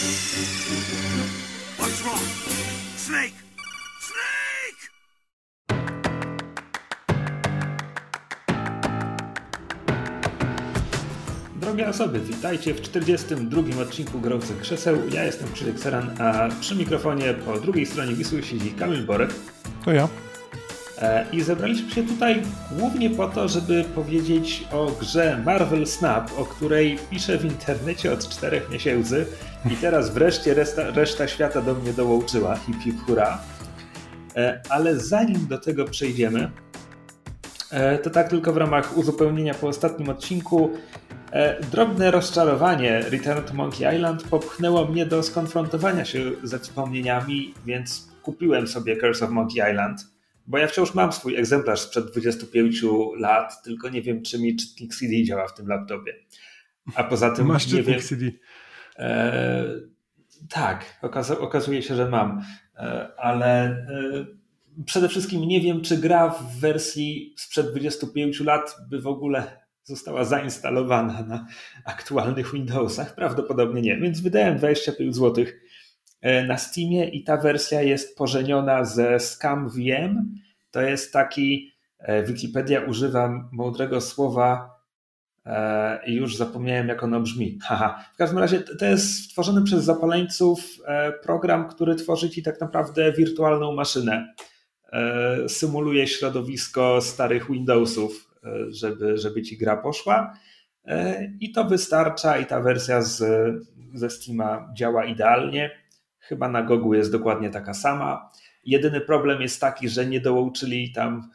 What's wrong? Snake! Snake! Drogie osoby, witajcie w 42. odcinku Grących Krzeseł. Ja jestem Krzysiek Seran, a przy mikrofonie po drugiej stronie Wisły siedzi Kamil Borek. To ja. E, I zebraliśmy się tutaj głównie po to, żeby powiedzieć o grze Marvel Snap, o której piszę w internecie od czterech miesięcy i teraz wreszcie reszta, reszta świata do mnie dołączyła. Hip hip hura. E, Ale zanim do tego przejdziemy, e, to tak tylko w ramach uzupełnienia po ostatnim odcinku. E, Drobne rozczarowanie Return to Monkey Island popchnęło mnie do skonfrontowania się ze wspomnieniami, więc kupiłem sobie Curse of Monkey Island, bo ja wciąż mam swój egzemplarz sprzed 25 lat, tylko nie wiem, czy mi czytnik CD działa w tym laptopie. A poza tym Masz nie wiem. CD. E, tak, okazuje się, że mam, e, ale e, przede wszystkim nie wiem, czy gra w wersji sprzed 25 lat by w ogóle została zainstalowana na aktualnych Windowsach. Prawdopodobnie nie, więc wydałem 25 zł na Steamie i ta wersja jest pożeniona ze Scam VM. To jest taki, Wikipedia używa mądrego słowa i już zapomniałem, jak ono brzmi. Haha. W każdym razie to jest stworzony przez zapaleńców e, program, który tworzy ci tak naprawdę wirtualną maszynę. E, Symuluje środowisko starych Windowsów, e, żeby, żeby ci gra poszła. E, I to wystarcza, i ta wersja z, ze Steama działa idealnie. Chyba na Gogu jest dokładnie taka sama. Jedyny problem jest taki, że nie dołączyli tam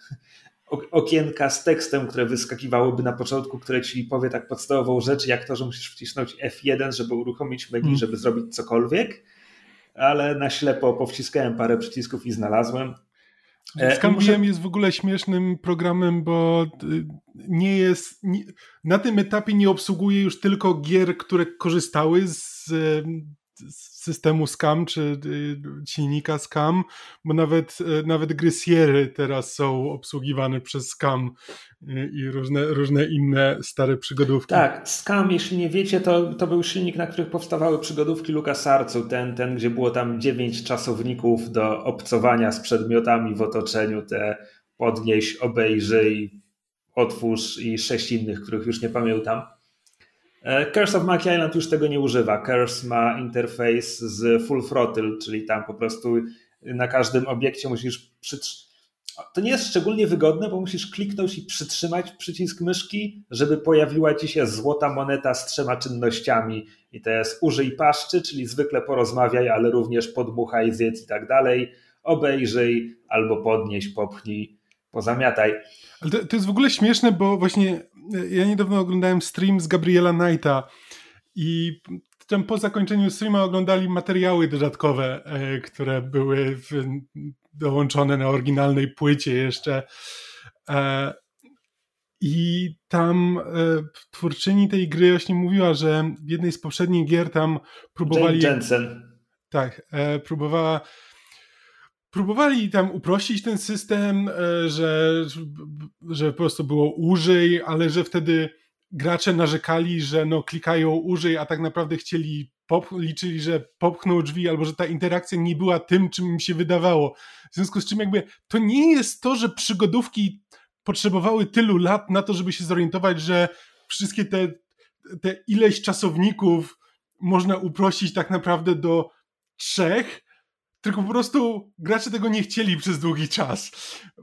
okienka z tekstem, które wyskakiwałyby na początku, które ci powie tak podstawową rzecz, jak to, że musisz wcisnąć F1, żeby uruchomić menu, Mm. żeby zrobić cokolwiek. Ale na ślepo powciskałem parę przycisków i znalazłem. E, Scam muszę- jest w ogóle śmiesznym programem, bo y, nie jest. Nie, na tym etapie nie obsługuje już tylko gier, które korzystały z, y, z systemu Scam czy y, silnika Scam, bo nawet, y, nawet gry Sierra teraz są obsługiwane przez Scam y, i różne, różne inne stare przygodówki. Tak, Scam, jeśli nie wiecie, to, to był silnik, na których powstawały przygodówki LucasArtsu, ten, ten, gdzie było tam dziewięć czasowników do obcowania z przedmiotami w otoczeniu, te podnieś, obejrzyj, otwórz i sześć innych, których już nie pamiętam. E, Curse of Monkey Island już tego nie używa. Curse ma interfejs z full throttle, czyli tam po prostu na każdym obiekcie musisz przytrzymać. To nie jest szczególnie wygodne, bo musisz kliknąć i przytrzymać przycisk myszki, żeby pojawiła ci się złota moneta z trzema czynnościami. I to jest użyj paszczy, czyli zwykle porozmawiaj, ale również podmuchaj, zjedz i tak dalej. Obejrzyj albo podnieś, popchnij, pozamiataj. Ale to, to jest w ogóle śmieszne, bo właśnie ja niedawno oglądałem stream z Gabriela Knighta i tam po zakończeniu streama oglądali materiały dodatkowe, e, które były w, dołączone na oryginalnej płycie jeszcze. E, I tam e, twórczyni tej gry właśnie mówiła, że w jednej z poprzednich gier tam próbowali. Jane Jensen. Tak, próbowała. Próbowali tam uprościć ten system, e, że, że po prostu było użyj, ale że wtedy gracze narzekali, że no klikają użyj, a tak naprawdę chcieli pop, liczyli, że popchną drzwi, albo że ta interakcja nie była tym, czym im się wydawało. W związku z czym jakby to nie jest to, że przygodówki potrzebowały tylu lat na to, żeby się zorientować, że wszystkie te, te ileś czasowników można uprościć tak naprawdę do trzech, tylko po prostu gracze tego nie chcieli przez długi czas.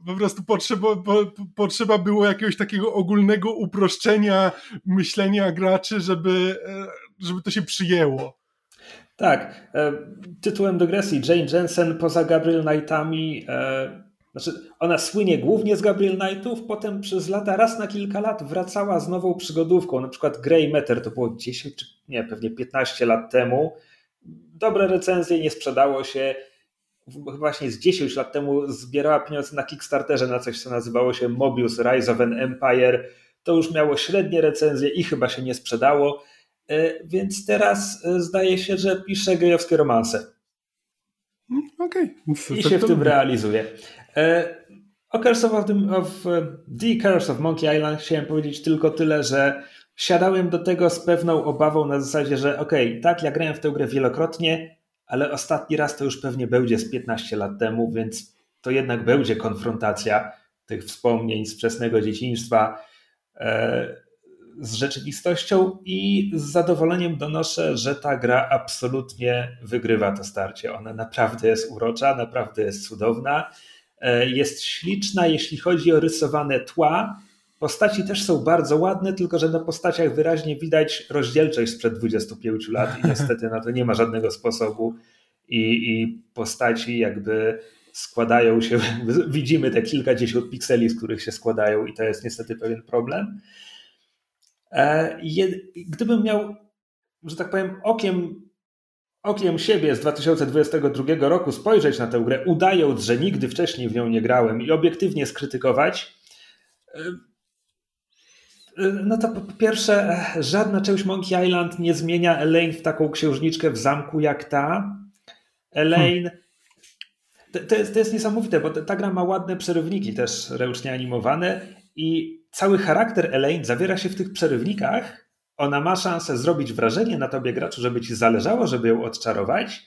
Po prostu potrzeba, po, potrzeba było jakiegoś takiego ogólnego uproszczenia myślenia graczy, żeby, e, żeby to się przyjęło. Tak. E, tytułem dygresji Jane Jensen poza Gabriel Knightami, e, znaczy ona słynie głównie z Gabriel Knightów, potem przez lata, raz na kilka lat wracała z nową przygodówką, na przykład Grey Matter, to było 10 czy nie, pewnie 15 lat temu. Dobre recenzje, nie sprzedało się. Właśnie z 10 lat temu zbierała pieniądze na Kickstarterze na coś, co nazywało się Mobius Rise of an Empire. To już miało średnie recenzje i chyba się nie sprzedało. E, Więc teraz e, zdaje się, że pisze gejowskie romanse. Okej. Okay. I się w tym realizuje. E, O Curse of, the, of The Curse of Monkey Island chciałem powiedzieć tylko tyle, że siadałem do tego z pewną obawą na zasadzie, że okej, okay, tak, ja grałem w tę grę wielokrotnie, ale ostatni raz to już pewnie będzie z 15 lat temu, więc to jednak będzie konfrontacja tych wspomnień z wczesnego dzieciństwa e, z rzeczywistością i z zadowoleniem donoszę, że ta gra absolutnie wygrywa to starcie. Ona naprawdę jest urocza, naprawdę jest cudowna, e, jest śliczna, jeśli chodzi o rysowane tła. Postaci też są bardzo ładne, tylko że na postaciach wyraźnie widać rozdzielczość sprzed 25 lat i niestety na to nie ma żadnego sposobu. I, i postaci jakby składają się, widzimy te kilkadziesiąt pikseli, z których się składają, i to jest niestety pewien problem. E, gdybym miał, że tak powiem, okiem, okiem siebie z 2022 roku spojrzeć na tę grę, udając, że nigdy wcześniej w nią nie grałem i obiektywnie skrytykować, e, no to po pierwsze, żadna część Monkey Island nie zmienia Elaine w taką księżniczkę w zamku jak ta. Elaine. Hmm. To, to, jest, to jest niesamowite, bo ta gra ma ładne przerywniki, też ręcznie animowane, i cały charakter Elaine zawiera się w tych przerywnikach. Ona ma szansę zrobić wrażenie na tobie, graczu, żeby ci zależało, żeby ją odczarować,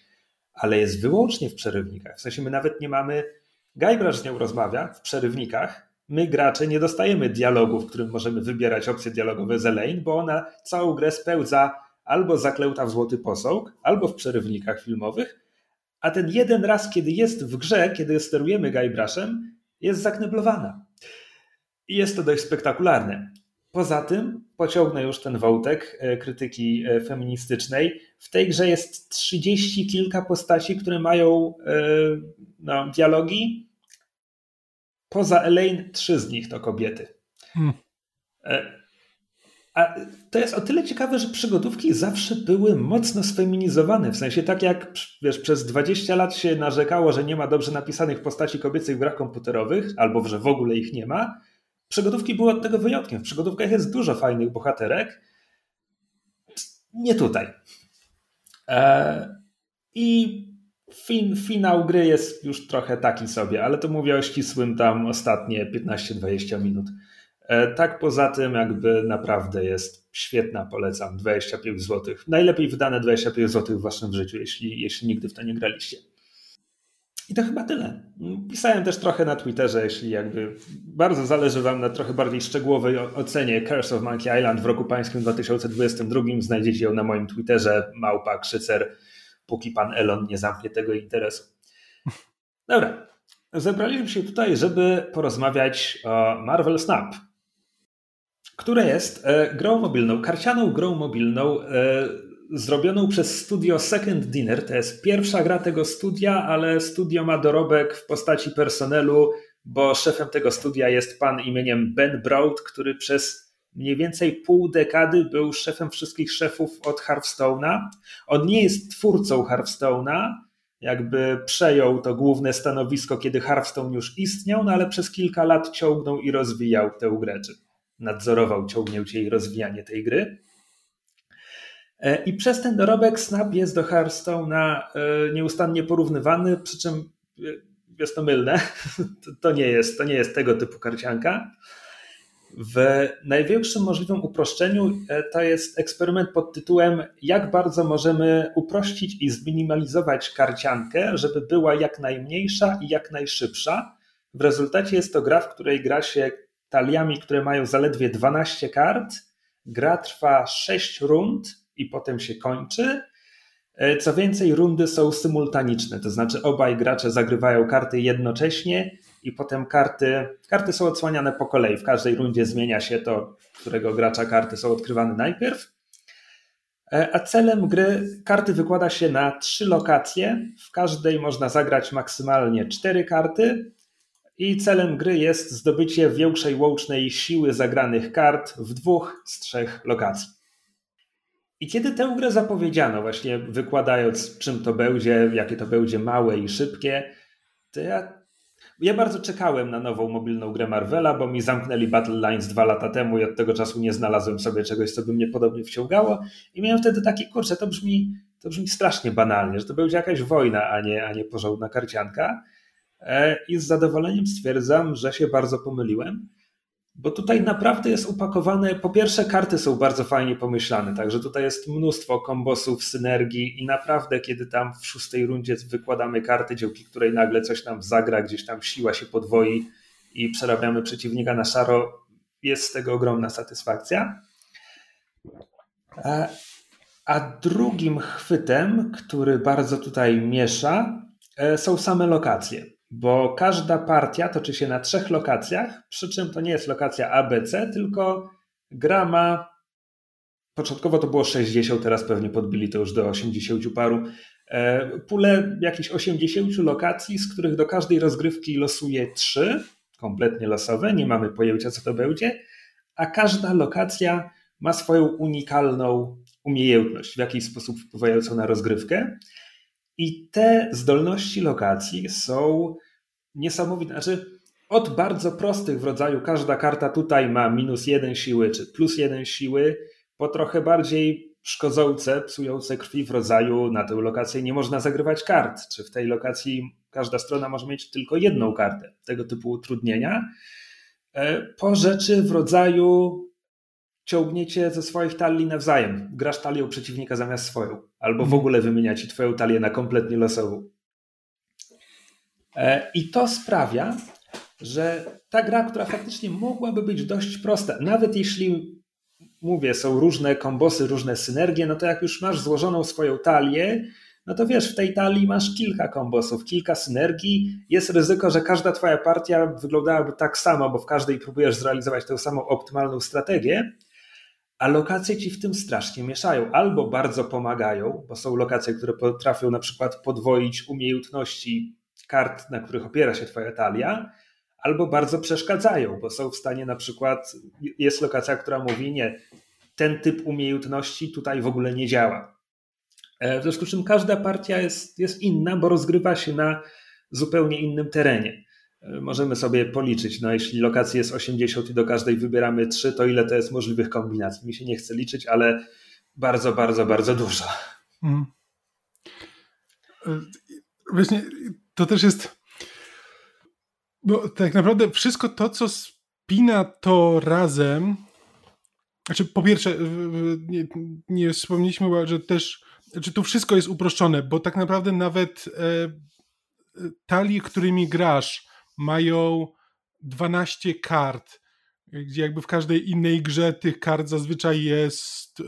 ale jest wyłącznie w przerywnikach. W sensie my nawet nie mamy. Guybrush z nią rozmawia w przerywnikach. My, gracze, nie dostajemy dialogu, w którym możemy wybierać opcje dialogowe z Elaine, bo ona całą grę spełdza albo zaklęta w złoty posąg, albo w przerywnikach filmowych, a ten jeden raz, kiedy jest w grze, kiedy sterujemy Guybrushem, jest zakneblowana. I jest to dość spektakularne. Poza tym pociągnę już ten wątek e, krytyki e, feministycznej. W tej grze jest trzydzieści kilka postaci, które mają e, no, dialogi. Poza Elaine, trzy z nich to kobiety. Hmm. A to jest o tyle ciekawe, że przygodówki zawsze były mocno sfeminizowane. W sensie tak jak wiesz, przez 20 lat się narzekało, że nie ma dobrze napisanych postaci kobiecych w grach komputerowych, albo że w ogóle ich nie ma, Przygodówki były od tego wyjątkiem. W przygodówkach jest dużo fajnych bohaterek. Nie tutaj. E, I fin, finał gry jest już trochę taki sobie, ale to mówię o ścisłym tam ostatnie 15-20 minut. E, tak poza tym jakby naprawdę jest świetna, polecam, 25 zł. Najlepiej wydane 25 zł w waszym życiu, jeśli, jeśli nigdy w to nie graliście. I to chyba tyle. Pisałem też trochę na Twitterze, jeśli jakby bardzo zależy Wam na trochę bardziej szczegółowej ocenie Curse of Monkey Island w roku pańskim 2022. Znajdziecie ją na moim Twitterze, małpa krzycer, póki pan Elon nie zamknie tego interesu. Dobra, zebraliśmy się tutaj, żeby porozmawiać o Marvel Snap, które jest e, grą mobilną, karcianą grą mobilną e, zrobioną przez studio Second Dinner. To jest pierwsza gra tego studia, ale studio ma dorobek w postaci personelu, bo szefem tego studia jest pan imieniem Ben Broad, który przez mniej więcej pół dekady był szefem wszystkich szefów od Hearthstone'a. On nie jest twórcą Hearthstone'a, jakby przejął to główne stanowisko, kiedy Hearthstone już istniał, no ale przez kilka lat ciągnął i rozwijał tę grę, czy nadzorował ciągnięcie i rozwijanie tej gry. E, I przez ten dorobek Snap jest do Hearthstone'a e, nieustannie porównywany, przy czym e, jest to mylne. To nie jest, to nie jest tego typu karcianka. W największym możliwym uproszczeniu to jest eksperyment pod tytułem jak bardzo możemy uprościć i zminimalizować karciankę, żeby była jak najmniejsza i jak najszybsza. W rezultacie jest to gra, w której gra się taliami, które mają zaledwie 12 kart. Gra trwa 6 rund i potem się kończy. E, co więcej, rundy są symultaniczne, to znaczy obaj gracze zagrywają karty jednocześnie i potem karty, karty są odsłaniane po kolei. W każdej rundzie zmienia się to, którego gracza karty są odkrywane najpierw. E, a celem gry karty wykłada się na trzy lokacje. W każdej można zagrać maksymalnie cztery karty. I celem gry jest zdobycie większej łącznej siły zagranych kart w dwóch z trzech lokacji. I kiedy tę grę zapowiedziano, właśnie wykładając czym to będzie, jakie to będzie małe i szybkie, to ja, ja bardzo czekałem na nową mobilną grę Marvela, bo mi zamknęli Battle Lines dwa lata temu i od tego czasu nie znalazłem sobie czegoś, co by mnie podobnie wciągało. I miałem wtedy taki, kurczę, to brzmi, to brzmi strasznie banalnie, że to będzie jakaś wojna, a nie, a nie porządna karcianka. E, I z zadowoleniem stwierdzam, że się bardzo pomyliłem. Bo tutaj naprawdę jest upakowane. Po pierwsze, karty są bardzo fajnie pomyślane, także tutaj jest mnóstwo kombosów, synergii i naprawdę, kiedy tam w szóstej rundzie wykładamy karty, dzięki której nagle coś nam zagra, gdzieś tam siła się podwoi i przerabiamy przeciwnika na szaro, jest z tego ogromna satysfakcja. A drugim chwytem, który bardzo tutaj miesza, e, są same lokacje bo każda partia toczy się na trzech lokacjach, przy czym to nie jest lokacja ABC, tylko gra ma. Początkowo to było 60, teraz pewnie podbili to już do 80 paru. E, pulę jakichś 80 lokacji, z których do każdej rozgrywki losuje 3, kompletnie losowe, nie mamy pojęcia co to będzie, a każda lokacja ma swoją unikalną umiejętność, w jakiś sposób wpływającą na rozgrywkę. I te zdolności lokacji są niesamowite. Znaczy, od bardzo prostych w rodzaju każda karta tutaj ma minus jeden siły czy plus jeden siły, po trochę bardziej szkodzące, psujące krwi w rodzaju na tę lokację nie można zagrywać kart, czy w tej lokacji każda strona może mieć tylko jedną kartę, tego typu utrudnienia. E, po rzeczy w rodzaju ciągniecie ze swoich talii nawzajem. Grasz talią przeciwnika zamiast swoją. Albo w mhm. ogóle wymienia ci twoją talię na kompletnie losową. E, I to sprawia, że ta gra, która faktycznie mogłaby być dość prosta, nawet jeśli mówię, są różne kombosy, różne synergie, no to jak już masz złożoną swoją talię, no to wiesz, w tej talii masz kilka kombosów, kilka synergii. Jest ryzyko, że każda twoja partia wyglądałaby tak samo, bo w każdej próbujesz zrealizować tę samą optymalną strategię, a lokacje ci w tym strasznie mieszają. Albo bardzo pomagają, bo są lokacje, które potrafią na przykład podwoić umiejętności kart, na których opiera się twoja talia, albo bardzo przeszkadzają, bo są w stanie na przykład, jest lokacja, która mówi nie, ten typ umiejętności tutaj w ogóle nie działa. E, w związku z czym każda partia jest, jest inna, bo rozgrywa się na zupełnie innym terenie. E, możemy sobie policzyć, no jeśli lokacji jest 80 i do każdej wybieramy 3, to ile to jest możliwych kombinacji? Mi się nie chce liczyć, ale bardzo, bardzo, bardzo dużo. Hmm. Właśnie to też jest. No, tak naprawdę wszystko to, co spina to razem. Znaczy, po pierwsze, nie, nie wspomnieliśmy, że też. Znaczy, tu wszystko jest uproszczone, bo tak naprawdę nawet e, którymi grasz, mają 12 kart, gdzie jakby w każdej innej grze tych kart zazwyczaj jest e,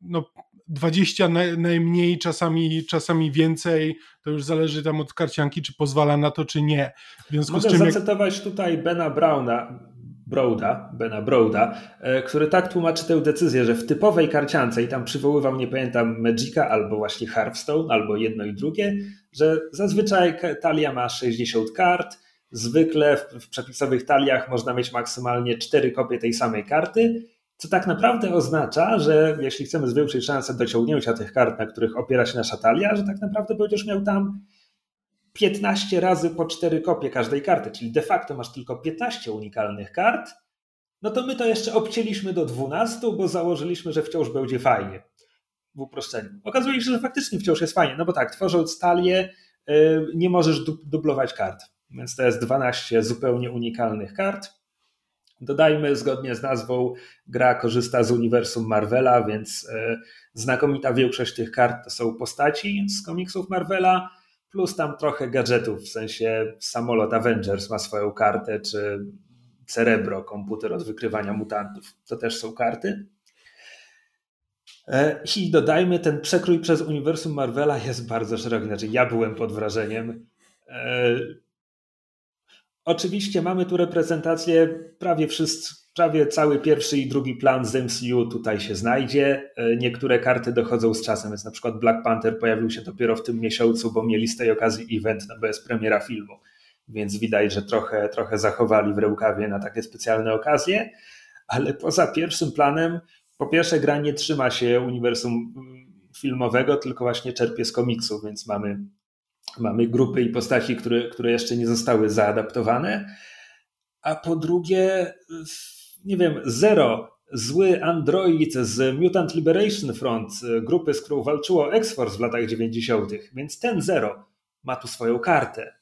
no, 20 najmniej, czasami, czasami więcej. To już zależy tam od karcianki, czy pozwala na to, czy nie. W związku Mogę z czym zacytować jak... tutaj Bena Browna, Broda, Bena Broda, e, który tak tłumaczy tę decyzję, że w typowej karciance, i tam przywoływał, nie pamiętam, Magica albo właśnie Hearthstone, albo jedno i drugie, że zazwyczaj talia ma 60 kart, zwykle w, w przepisowych taliach można mieć maksymalnie 4 kopie tej samej karty, co tak naprawdę oznacza, że jeśli chcemy zwiększyć szanse dociągnięcia tych kart, na których opiera się nasza talia, że tak naprawdę będziesz miał tam 15 razy po 4 kopie każdej karty, czyli de facto masz tylko 15 unikalnych kart, no to my to jeszcze obcięliśmy do 12, bo założyliśmy, że wciąż będzie fajnie. W uproszczeniu. Okazuje się, że faktycznie wciąż jest fajnie, no bo tak, tworząc talię yy, nie możesz dublować kart, więc to jest 12 zupełnie unikalnych kart. Dodajmy, zgodnie z nazwą, gra korzysta z uniwersum Marvela, więc e, znakomita większość tych kart to są postaci z komiksów Marvela, plus tam trochę gadżetów, w sensie samolot Avengers ma swoją kartę, czy Cerebro, komputer od wykrywania mutantów, to też są karty. E, I dodajmy, ten przekrój przez uniwersum Marvela jest bardzo szeroki. Znaczy, ja byłem pod wrażeniem. Oczywiście mamy tu reprezentację, prawie wszyscy, prawie cały pierwszy i drugi plan z MCU tutaj się znajdzie. E, niektóre karty dochodzą z czasem, więc na przykład Black Panther pojawił się dopiero w tym miesiącu, bo mieli z tej okazji event, no bo jest premiera filmu, więc widać, że trochę, trochę zachowali w rękawie na takie specjalne okazje, ale poza pierwszym planem, po pierwsze gra nie trzyma się uniwersum mm, filmowego, tylko właśnie czerpie z komiksów, więc mamy Mamy grupy i postaci, które, które jeszcze nie zostały zaadaptowane. A po drugie, nie wiem, Zero, zły android z Mutant Liberation Front, grupy, z którą walczyło X-Force w latach 90., więc ten Zero ma tu swoją kartę.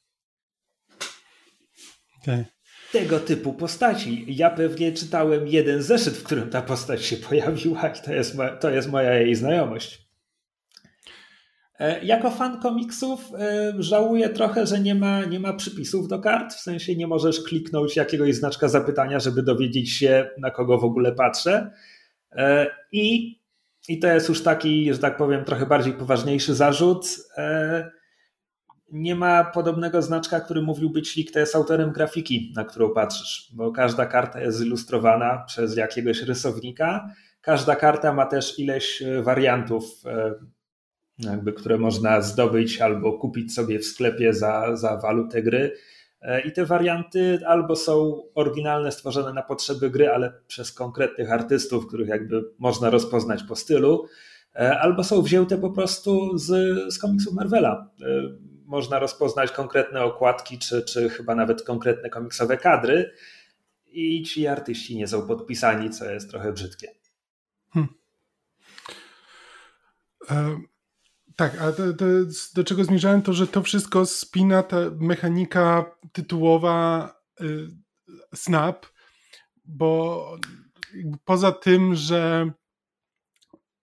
Okay. tego typu postaci. Ja pewnie czytałem jeden zeszyt, w którym ta postać się pojawiła i to jest, to jest moja jej znajomość. E, jako fan komiksów e, żałuję trochę, że nie ma, nie ma przypisów do kart, w sensie nie możesz kliknąć jakiegoś znaczka zapytania, żeby dowiedzieć się, na kogo w ogóle patrzę. E, I, i to jest już taki, że tak powiem, trochę bardziej poważniejszy zarzut. Nie ma podobnego znaczka, który mówiłby ci, kto jest autorem grafiki, na którą patrzysz, bo każda karta jest zilustrowana przez jakiegoś rysownika. Każda karta ma też ileś wariantów jakby, które można zdobyć albo kupić sobie w sklepie za, za walutę gry. E, I te warianty albo są oryginalne, stworzone na potrzeby gry, ale przez konkretnych artystów, których jakby można rozpoznać po stylu, e, albo są wzięte po prostu z, z komiksów Marvela. E, można rozpoznać konkretne okładki, czy, czy chyba nawet konkretne komiksowe kadry, i ci artyści nie są podpisani, co jest trochę brzydkie. Hmm. Tak, a to, to do czego zmierzałem, to że to wszystko spina ta mechanika tytułowa y, Snap, bo poza tym, że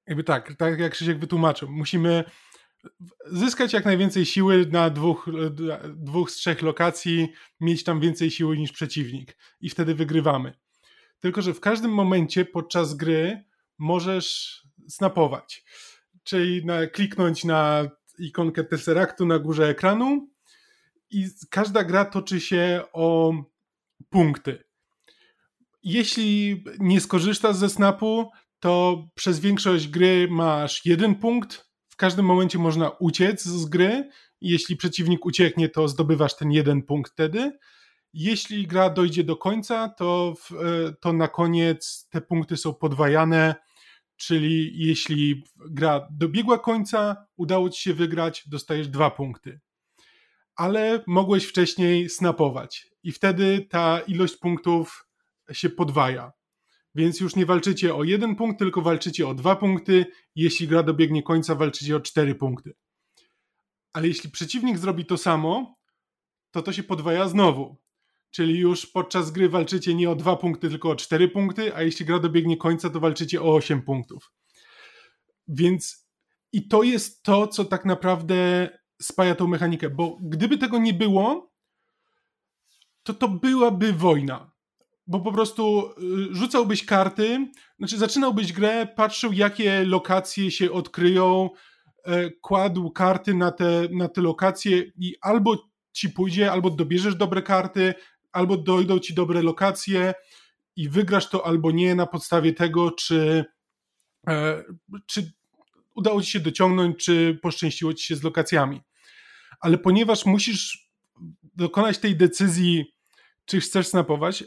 jakby tak, tak jak Krzysiek wytłumaczył, musimy zyskać jak najwięcej siły na dwóch, dwóch z trzech lokacji, mieć tam więcej siły niż przeciwnik i wtedy wygrywamy. Tylko, że w każdym momencie podczas gry możesz snapować czyli na, kliknąć na ikonkę Tesseractu na górze ekranu i każda gra toczy się o punkty. Jeśli nie skorzystasz ze snapu, to przez większość gry masz jeden punkt. W każdym momencie można uciec z gry. Jeśli przeciwnik ucieknie, to zdobywasz ten jeden punkt wtedy. Jeśli gra dojdzie do końca, to, w, to na koniec te punkty są podwajane czyli jeśli gra dobiegła końca, udało ci się wygrać, dostajesz dwa punkty. Ale mogłeś wcześniej snapować i wtedy ta ilość punktów się podwaja. Więc już nie walczycie o jeden punkt, tylko walczycie o dwa punkty. Jeśli gra dobiegnie końca, walczycie o cztery punkty. Ale jeśli przeciwnik zrobi to samo, to to się podwaja znowu. Czyli już podczas gry walczycie nie o dwa punkty, tylko o cztery punkty, a jeśli gra dobiegnie końca, to walczycie o osiem punktów. Więc i to jest to, co tak naprawdę spaja tą mechanikę, bo gdyby tego nie było, to to byłaby wojna. Bo po prostu y, rzucałbyś karty, znaczy zaczynałbyś grę, patrzył jakie lokacje się odkryją, e, kładł karty na te, na te lokacje i albo ci pójdzie, albo dobierzesz dobre karty, albo dojdą ci dobre lokacje i wygrasz to albo nie na podstawie tego, czy, e, czy udało ci się dociągnąć, czy poszczęściło ci się z lokacjami. Ale ponieważ musisz dokonać tej decyzji, czy chcesz snapować,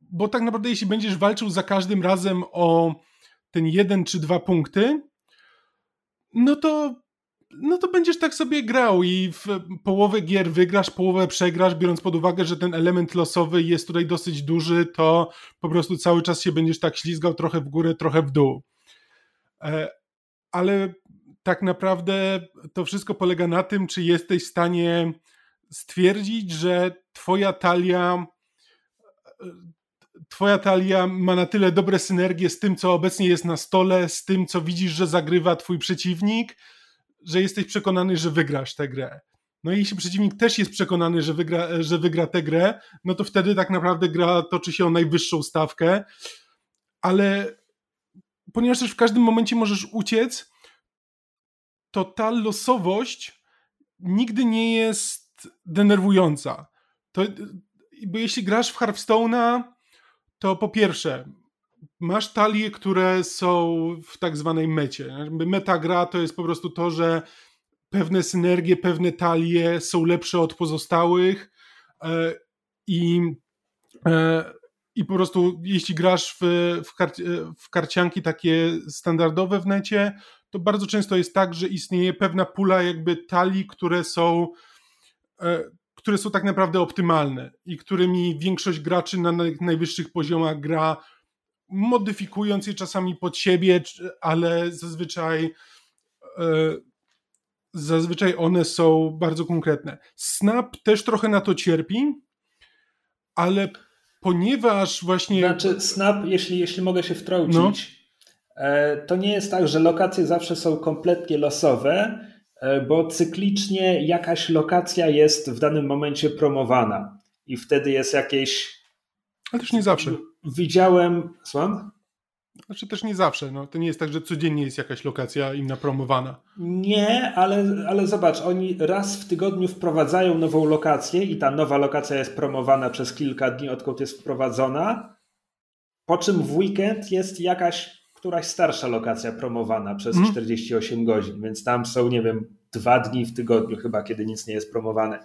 bo tak naprawdę jeśli będziesz walczył za każdym razem o ten jeden czy dwa punkty, no to no to będziesz tak sobie grał i w połowę gier wygrasz, połowę przegrasz, biorąc pod uwagę, że ten element losowy jest tutaj dosyć duży, to po prostu cały czas się będziesz tak ślizgał trochę w górę, trochę w dół. E, ale tak naprawdę to wszystko polega na tym, czy jesteś w stanie stwierdzić, że twoja talia twoja talia ma na tyle dobre synergie z tym, co obecnie jest na stole, z tym, co widzisz, że zagrywa twój przeciwnik, że jesteś przekonany, że wygrasz tę grę. No i jeśli przeciwnik też jest przekonany, że wygra, że wygra tę grę, no to wtedy tak naprawdę gra toczy się o najwyższą stawkę, ale ponieważ też w każdym momencie możesz uciec, to ta losowość nigdy nie jest denerwująca. To, bo jeśli grasz w Hearthstone'a, to po pierwsze, masz talie, które są w tak zwanej mecie. Meta gra to jest po prostu to, że pewne synergie, pewne talie są lepsze od pozostałych e, i, e, i po prostu jeśli grasz w, w, kar, w karcianki takie standardowe w necie, to bardzo często jest tak, że istnieje pewna pula jakby talii, które są e, które są tak naprawdę optymalne i którymi większość graczy na najwyższych poziomach gra modyfikując je czasami pod siebie, ale zazwyczaj e, zazwyczaj one są bardzo konkretne. Snap też trochę na to cierpi, ale ponieważ właśnie... Znaczy snap, jeśli, jeśli mogę się wtrącić, no. to nie jest tak, że lokacje zawsze są kompletnie losowe, bo cyklicznie jakaś lokacja jest w danym momencie promowana i wtedy jest jakieś... Ale też nie zawsze. Widziałem... Słucham? Znaczy też nie zawsze. No. To nie jest tak, że codziennie jest jakaś lokacja im napromowana. Nie, ale, ale zobacz, oni raz w tygodniu wprowadzają nową lokację i ta nowa lokacja jest promowana przez kilka dni, odkąd jest wprowadzona. Po czym w weekend jest jakaś któraś starsza lokacja promowana przez mm. 48 godzin, więc tam są, nie wiem, dwa dni w tygodniu chyba, kiedy nic nie jest promowane.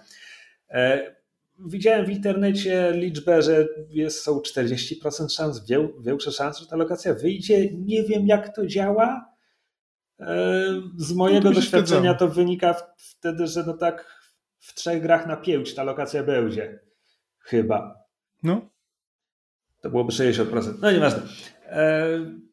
E, widziałem w internecie liczbę, że jest, są 40% szans, większe szanse, że ta lokacja wyjdzie. Nie wiem, jak to działa. E, z mojego no to doświadczenia to wynika wtedy, że no tak w trzech grach na pięć ta lokacja będzie. Chyba. No. To byłoby 60%. No nieważne. E, no.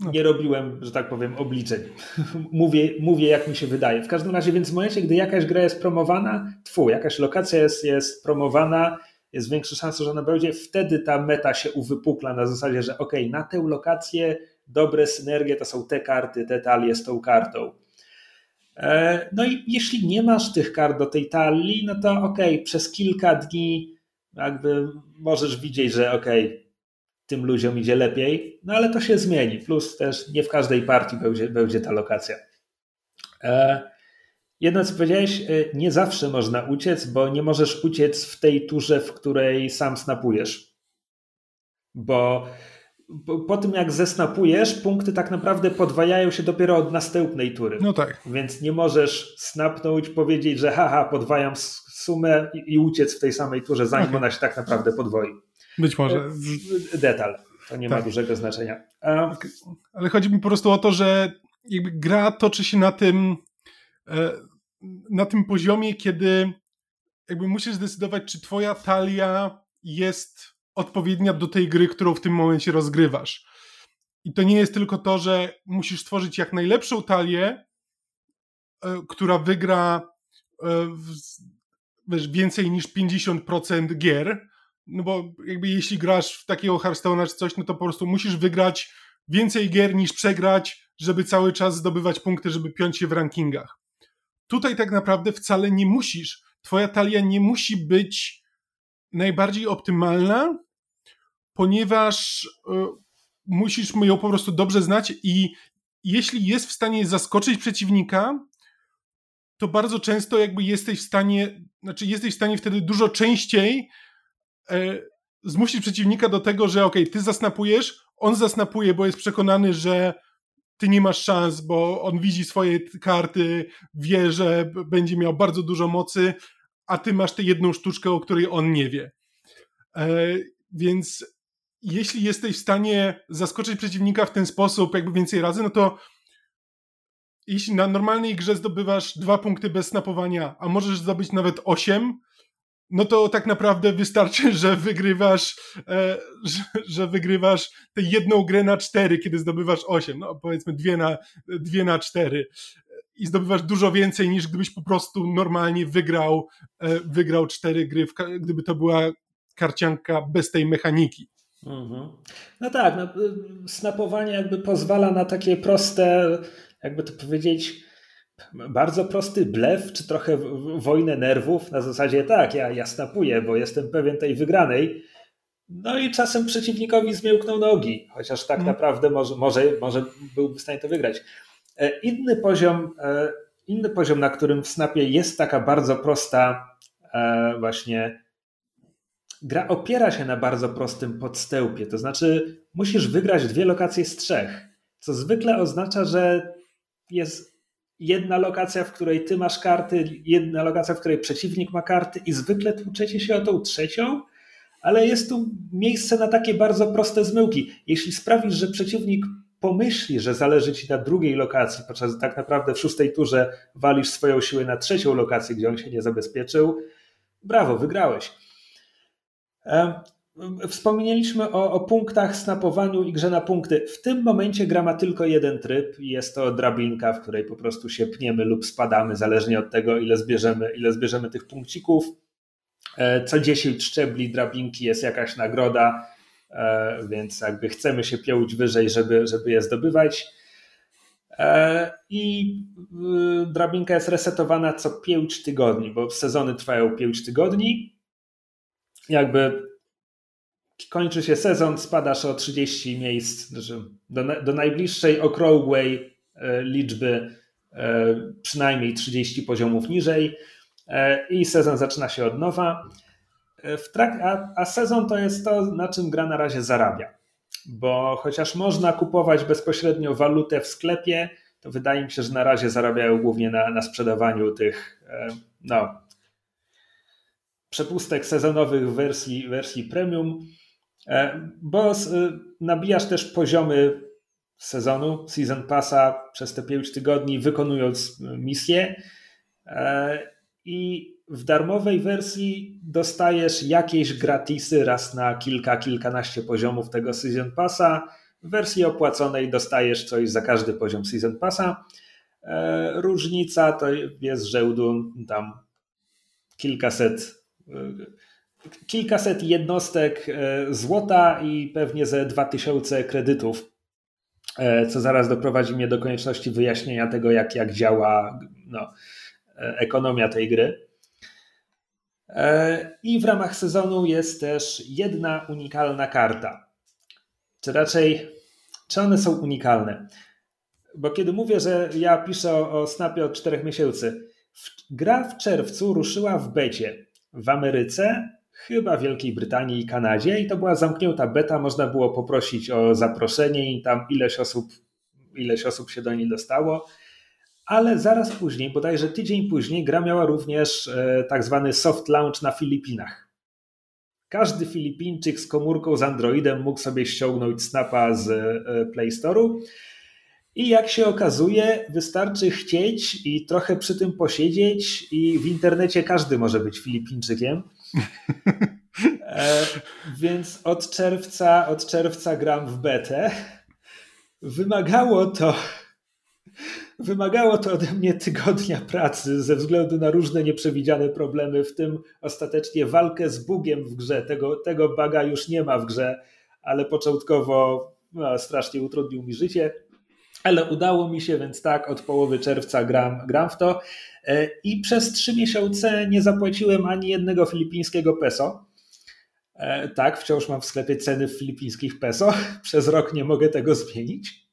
Nie robiłem, że tak powiem, obliczeń. mówię, mówię, jak mi się wydaje. W każdym razie, więc w momencie, gdy jakaś gra jest promowana, tfu, jakaś lokacja jest, jest promowana, jest większa szansa, że ona będzie, wtedy ta meta się uwypukla na zasadzie, że ok, na tę lokację dobre synergie to są te karty, te talie z tą kartą. E, no i jeśli nie masz tych kart do tej talii, no to ok, przez kilka dni jakby możesz widzieć, że ok, tym ludziom idzie lepiej, no ale to się zmieni. Plus też nie w każdej partii będzie, będzie ta lokacja. E, jedno co powiedziałeś, e, nie zawsze można uciec, bo nie możesz uciec w tej turze, w której sam snapujesz. Bo po, tym jak zesnapujesz, punkty tak naprawdę podwajają się dopiero od następnej tury. No tak. Więc nie możesz snapnąć, powiedzieć, że haha, podwajam sumę i, i uciec w tej samej turze, zanim okay. ona się tak naprawdę podwoi. Być może. E, detal. To nie tak. ma dużego znaczenia. A... Ale chodzi mi po prostu o to, że gra toczy się na tym e, na tym poziomie, kiedy jakby musisz zdecydować, czy twoja talia jest odpowiednia do tej gry, którą w tym momencie rozgrywasz. I to nie jest tylko to, że musisz stworzyć jak najlepszą talię, e, która wygra wiesz, więcej niż 50% gier, no bo jakby jeśli grasz w takiego Hearthstone'a czy coś, no to po prostu musisz wygrać więcej gier niż przegrać, żeby cały czas zdobywać punkty, żeby piąć się w rankingach. Tutaj tak naprawdę wcale nie musisz, twoja talia nie musi być najbardziej optymalna, ponieważ y, musisz ją po prostu dobrze znać i jeśli jest w stanie zaskoczyć przeciwnika, to bardzo często jakby jesteś w stanie, znaczy jesteś w stanie wtedy dużo częściej e, zmusić przeciwnika do tego, że okej, okay, ty zasnapujesz, on zasnapuje, bo jest przekonany, że ty nie masz szans, bo on widzi swoje karty, wie, że będzie miał bardzo dużo mocy, a ty masz tę jedną sztuczkę, o której on nie wie. E, więc jeśli jesteś w stanie zaskoczyć przeciwnika w ten sposób, jakby więcej razy, no to jeśli na normalnej grze zdobywasz dwa punkty bez snapowania, a możesz zdobyć nawet osiem, no to tak naprawdę wystarczy, że wygrywasz, e, że, że, wygrywasz tę jedną grę na cztery, kiedy zdobywasz osiem, no powiedzmy dwie na, dwie na cztery i zdobywasz dużo więcej niż gdybyś po prostu normalnie wygrał, e, wygrał cztery gry, gdyby to była karcianka bez tej mechaniki. Mhm. No tak, no, snapowanie jakby pozwala na takie proste, jakby to powiedzieć, bardzo prosty blef, czy trochę wojnę nerwów na zasadzie tak, ja, ja snapuję, bo jestem pewien tej wygranej. No i czasem przeciwnikowi zmiękną nogi, chociaż tak mhm. naprawdę może, może, może byłby w stanie to wygrać. E, inny poziom, e, inny poziom, na którym w snapie jest taka bardzo prosta e, właśnie gra opiera się na bardzo prostym podstępie, to znaczy musisz wygrać dwie lokacje z trzech, co zwykle oznacza, że jest jedna lokacja, w której ty masz karty, jedna lokacja, w której przeciwnik ma karty i zwykle tłuczecie się o tą trzecią, ale jest tu miejsce na takie bardzo proste zmyłki. Jeśli sprawisz, że przeciwnik pomyśli, że zależy ci na drugiej lokacji, podczas tak naprawdę w szóstej turze walisz swoją siłę na trzecią lokację, gdzie on się nie zabezpieczył, brawo, wygrałeś. Wspomnieliśmy o, o, punktach, snapowaniu i grze na punkty. W tym momencie gra ma tylko jeden tryb i jest to drabinka, w której po prostu się pniemy lub spadamy, zależnie od tego, ile zbierzemy, ile zbierzemy tych punkcików. Co 10 szczebli drabinki jest jakaś nagroda, więc jakby chcemy się piełuć wyżej, żeby, żeby je zdobywać. I drabinka jest resetowana co 5 tygodni, bo sezony trwają 5 tygodni. Jakby kończy się sezon, spadasz o 30 miejsc znaczy do, do najbliższej okrągłej e, liczby, e, przynajmniej 30 poziomów niżej e, i sezon zaczyna się od nowa. Trak, a, a sezon to jest to, na czym gra na razie zarabia. Bo chociaż można kupować bezpośrednio walutę w sklepie, to wydaje mi się, że na razie zarabiają głównie na, na sprzedawaniu tych no, przepustek sezonowych w wersji, wersji premium. E, bo e, nabijasz też poziomy sezonu, season passa przez te 5 tygodni, wykonując misje. E, I w darmowej wersji dostajesz jakieś gratisy raz na kilka, kilkanaście poziomów tego season passa. W wersji opłaconej dostajesz coś za każdy poziom season passa. Różnica to jest rzędu tam kilkaset kilkaset jednostek e, złota i pewnie ze 2000 kredytów, e, co zaraz doprowadzi mnie do konieczności wyjaśnienia tego, jak, jak działa no, e, ekonomia tej gry. I w ramach sezonu jest też jedna unikalna karta. Czy raczej, czy one są unikalne? Bo kiedy mówię, że ja piszę o, o Snapie od czterech miesięcy, gra w czerwcu ruszyła w becie w Ameryce, chyba Wielkiej Brytanii i Kanadzie i to była zamknięta beta, można było poprosić o zaproszenie i tam ileś osób, ileś osób się do niej dostało. Ale zaraz później, bodajże tydzień później, gra miała również e, tak zwany soft launch na Filipinach. Każdy Filipińczyk z komórką z Androidem mógł sobie ściągnąć Snapa z e, Play Store'u. I jak się okazuje, wystarczy chcieć i trochę przy tym posiedzieć, i w internecie każdy może być Filipińczykiem. E, więc od czerwca, od czerwca gram w betę. Wymagało to, wymagało to ode mnie tygodnia pracy ze względu na różne nieprzewidziane problemy, w tym ostatecznie walkę z bugiem w grze. Tego, tego baga już nie ma w grze, ale początkowo no, strasznie utrudnił mi życie. Ale udało mi się, więc tak, od połowy czerwca gram, gram w to. E, I przez trzy miesiące nie zapłaciłem ani jednego filipińskiego peso. E, tak, wciąż mam w sklepie ceny filipińskich peso. Przez rok nie mogę tego zmienić.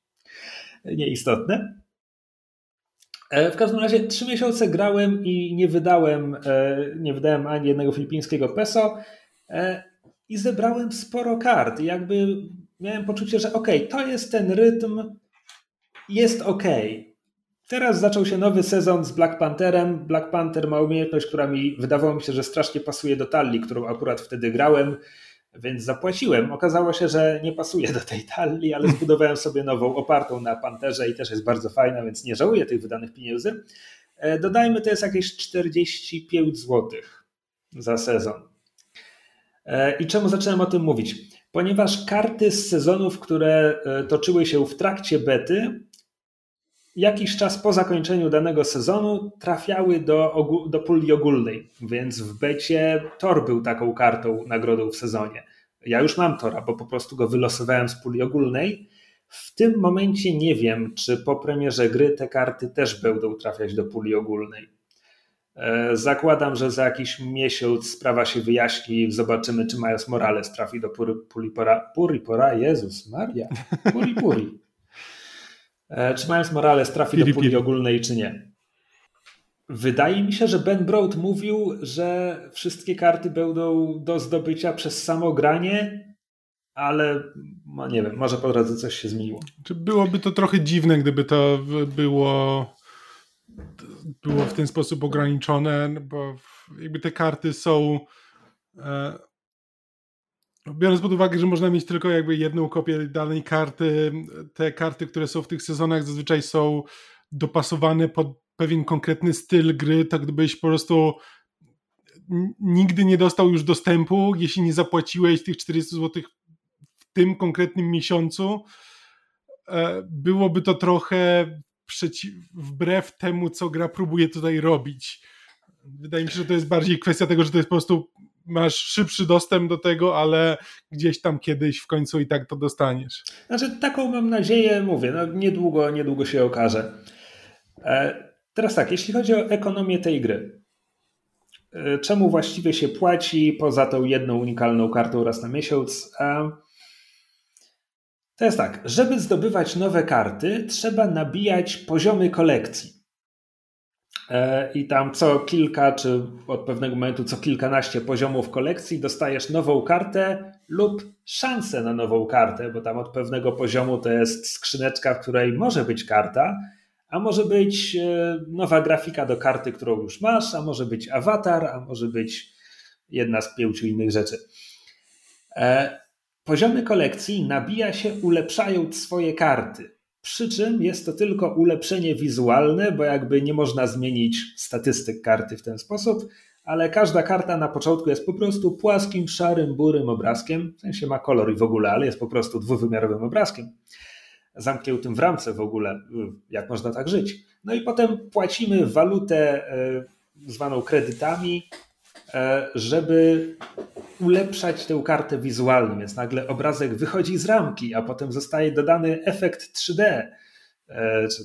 Nieistotne. E, w każdym razie trzy miesiące grałem i nie wydałem, nie wydałem ani jednego filipińskiego peso i zebrałem sporo kart. Jakby miałem poczucie, że ok, to jest ten rytm, jest ok. Teraz zaczął się nowy sezon z Black Pantherem. Black Panther ma umiejętność, która mi wydawało mi się, że strasznie pasuje do talii, którą akurat wtedy grałem, więc zapłaciłem. Okazało się, że nie pasuje do tej talii, ale zbudowałem sobie nową, opartą na Panterze i też jest bardzo fajna, więc nie żałuję tych wydanych pieniędzy. E, dodajmy, to jest jakieś 45 zł za sezon. E, I czemu zacząłem o tym mówić? Ponieważ karty z sezonów, które e, toczyły się w trakcie bety, jakiś czas po zakończeniu danego sezonu trafiały do, do puli ogólnej, więc w becie Tor był taką kartą nagrodą w sezonie. Ja już mam Tora, bo po prostu go wylosowałem z puli ogólnej. W tym momencie nie wiem, czy po premierze gry te karty też będą trafiać do puli ogólnej. E, zakładam, że za jakiś miesiąc sprawa się wyjaśni i zobaczymy, czy Miles Morales trafi do puri, puri, puri, Jezus Maria, puri, puri. E, czy Miles Morales trafi do puli ogólnej, czy nie. Wydaje mi się, że Ben Broad mówił, że wszystkie karty będą do zdobycia przez samo granie, ale no nie wiem, może po drodze coś się zmieniło. Czy byłoby to trochę dziwne, gdyby to było, było w ten sposób ograniczone, bo jakby te karty są e, Biorąc pod uwagę, że można mieć tylko jakby jedną kopię danej karty, te karty, które są w tych sezonach zazwyczaj są dopasowane pod pewien konkretny styl gry, tak gdybyś po prostu nigdy nie dostał już dostępu, jeśli nie zapłaciłeś tych 400 zł w tym konkretnym miesiącu, e, byłoby to trochę przeciw, wbrew temu, co gra próbuje tutaj robić. Wydaje mi się, że to jest bardziej kwestia tego, że to jest po prostu masz szybszy dostęp do tego, ale gdzieś tam kiedyś w końcu i tak to dostaniesz. Znaczy, taką mam nadzieję, mówię, no niedługo, niedługo się okaże. E, teraz tak, jeśli chodzi o ekonomię tej gry, e, czemu właściwie się płaci poza tą jedną unikalną kartą raz na miesiąc? E, to jest tak, żeby zdobywać nowe karty, trzeba nabijać poziomy kolekcji. E, I tam co kilka, czy od pewnego momentu co kilkanaście poziomów kolekcji dostajesz nową kartę lub szansę na nową kartę, bo tam od pewnego poziomu to jest skrzyneczka, w której może być karta, a może być e, nowa grafika do karty, którą już masz, a może być awatar, a może być jedna z pięciu innych rzeczy. E, poziomy kolekcji nabija się ulepszając swoje karty. Przy czym jest to tylko ulepszenie wizualne, bo jakby nie można zmienić statystyk karty w ten sposób, ale każda karta na początku jest po prostu płaskim, szarym, burym obrazkiem. W sensie ma kolor i w ogóle, ale jest po prostu dwuwymiarowym obrazkiem. Zamkniętym w ramce w ogóle. Jak można tak żyć? No i potem płacimy walutę e, zwaną kredytami, żeby ulepszać tę kartę wizualnie, więc nagle obrazek wychodzi z ramki, a potem zostaje dodany efekt 3D. E, czy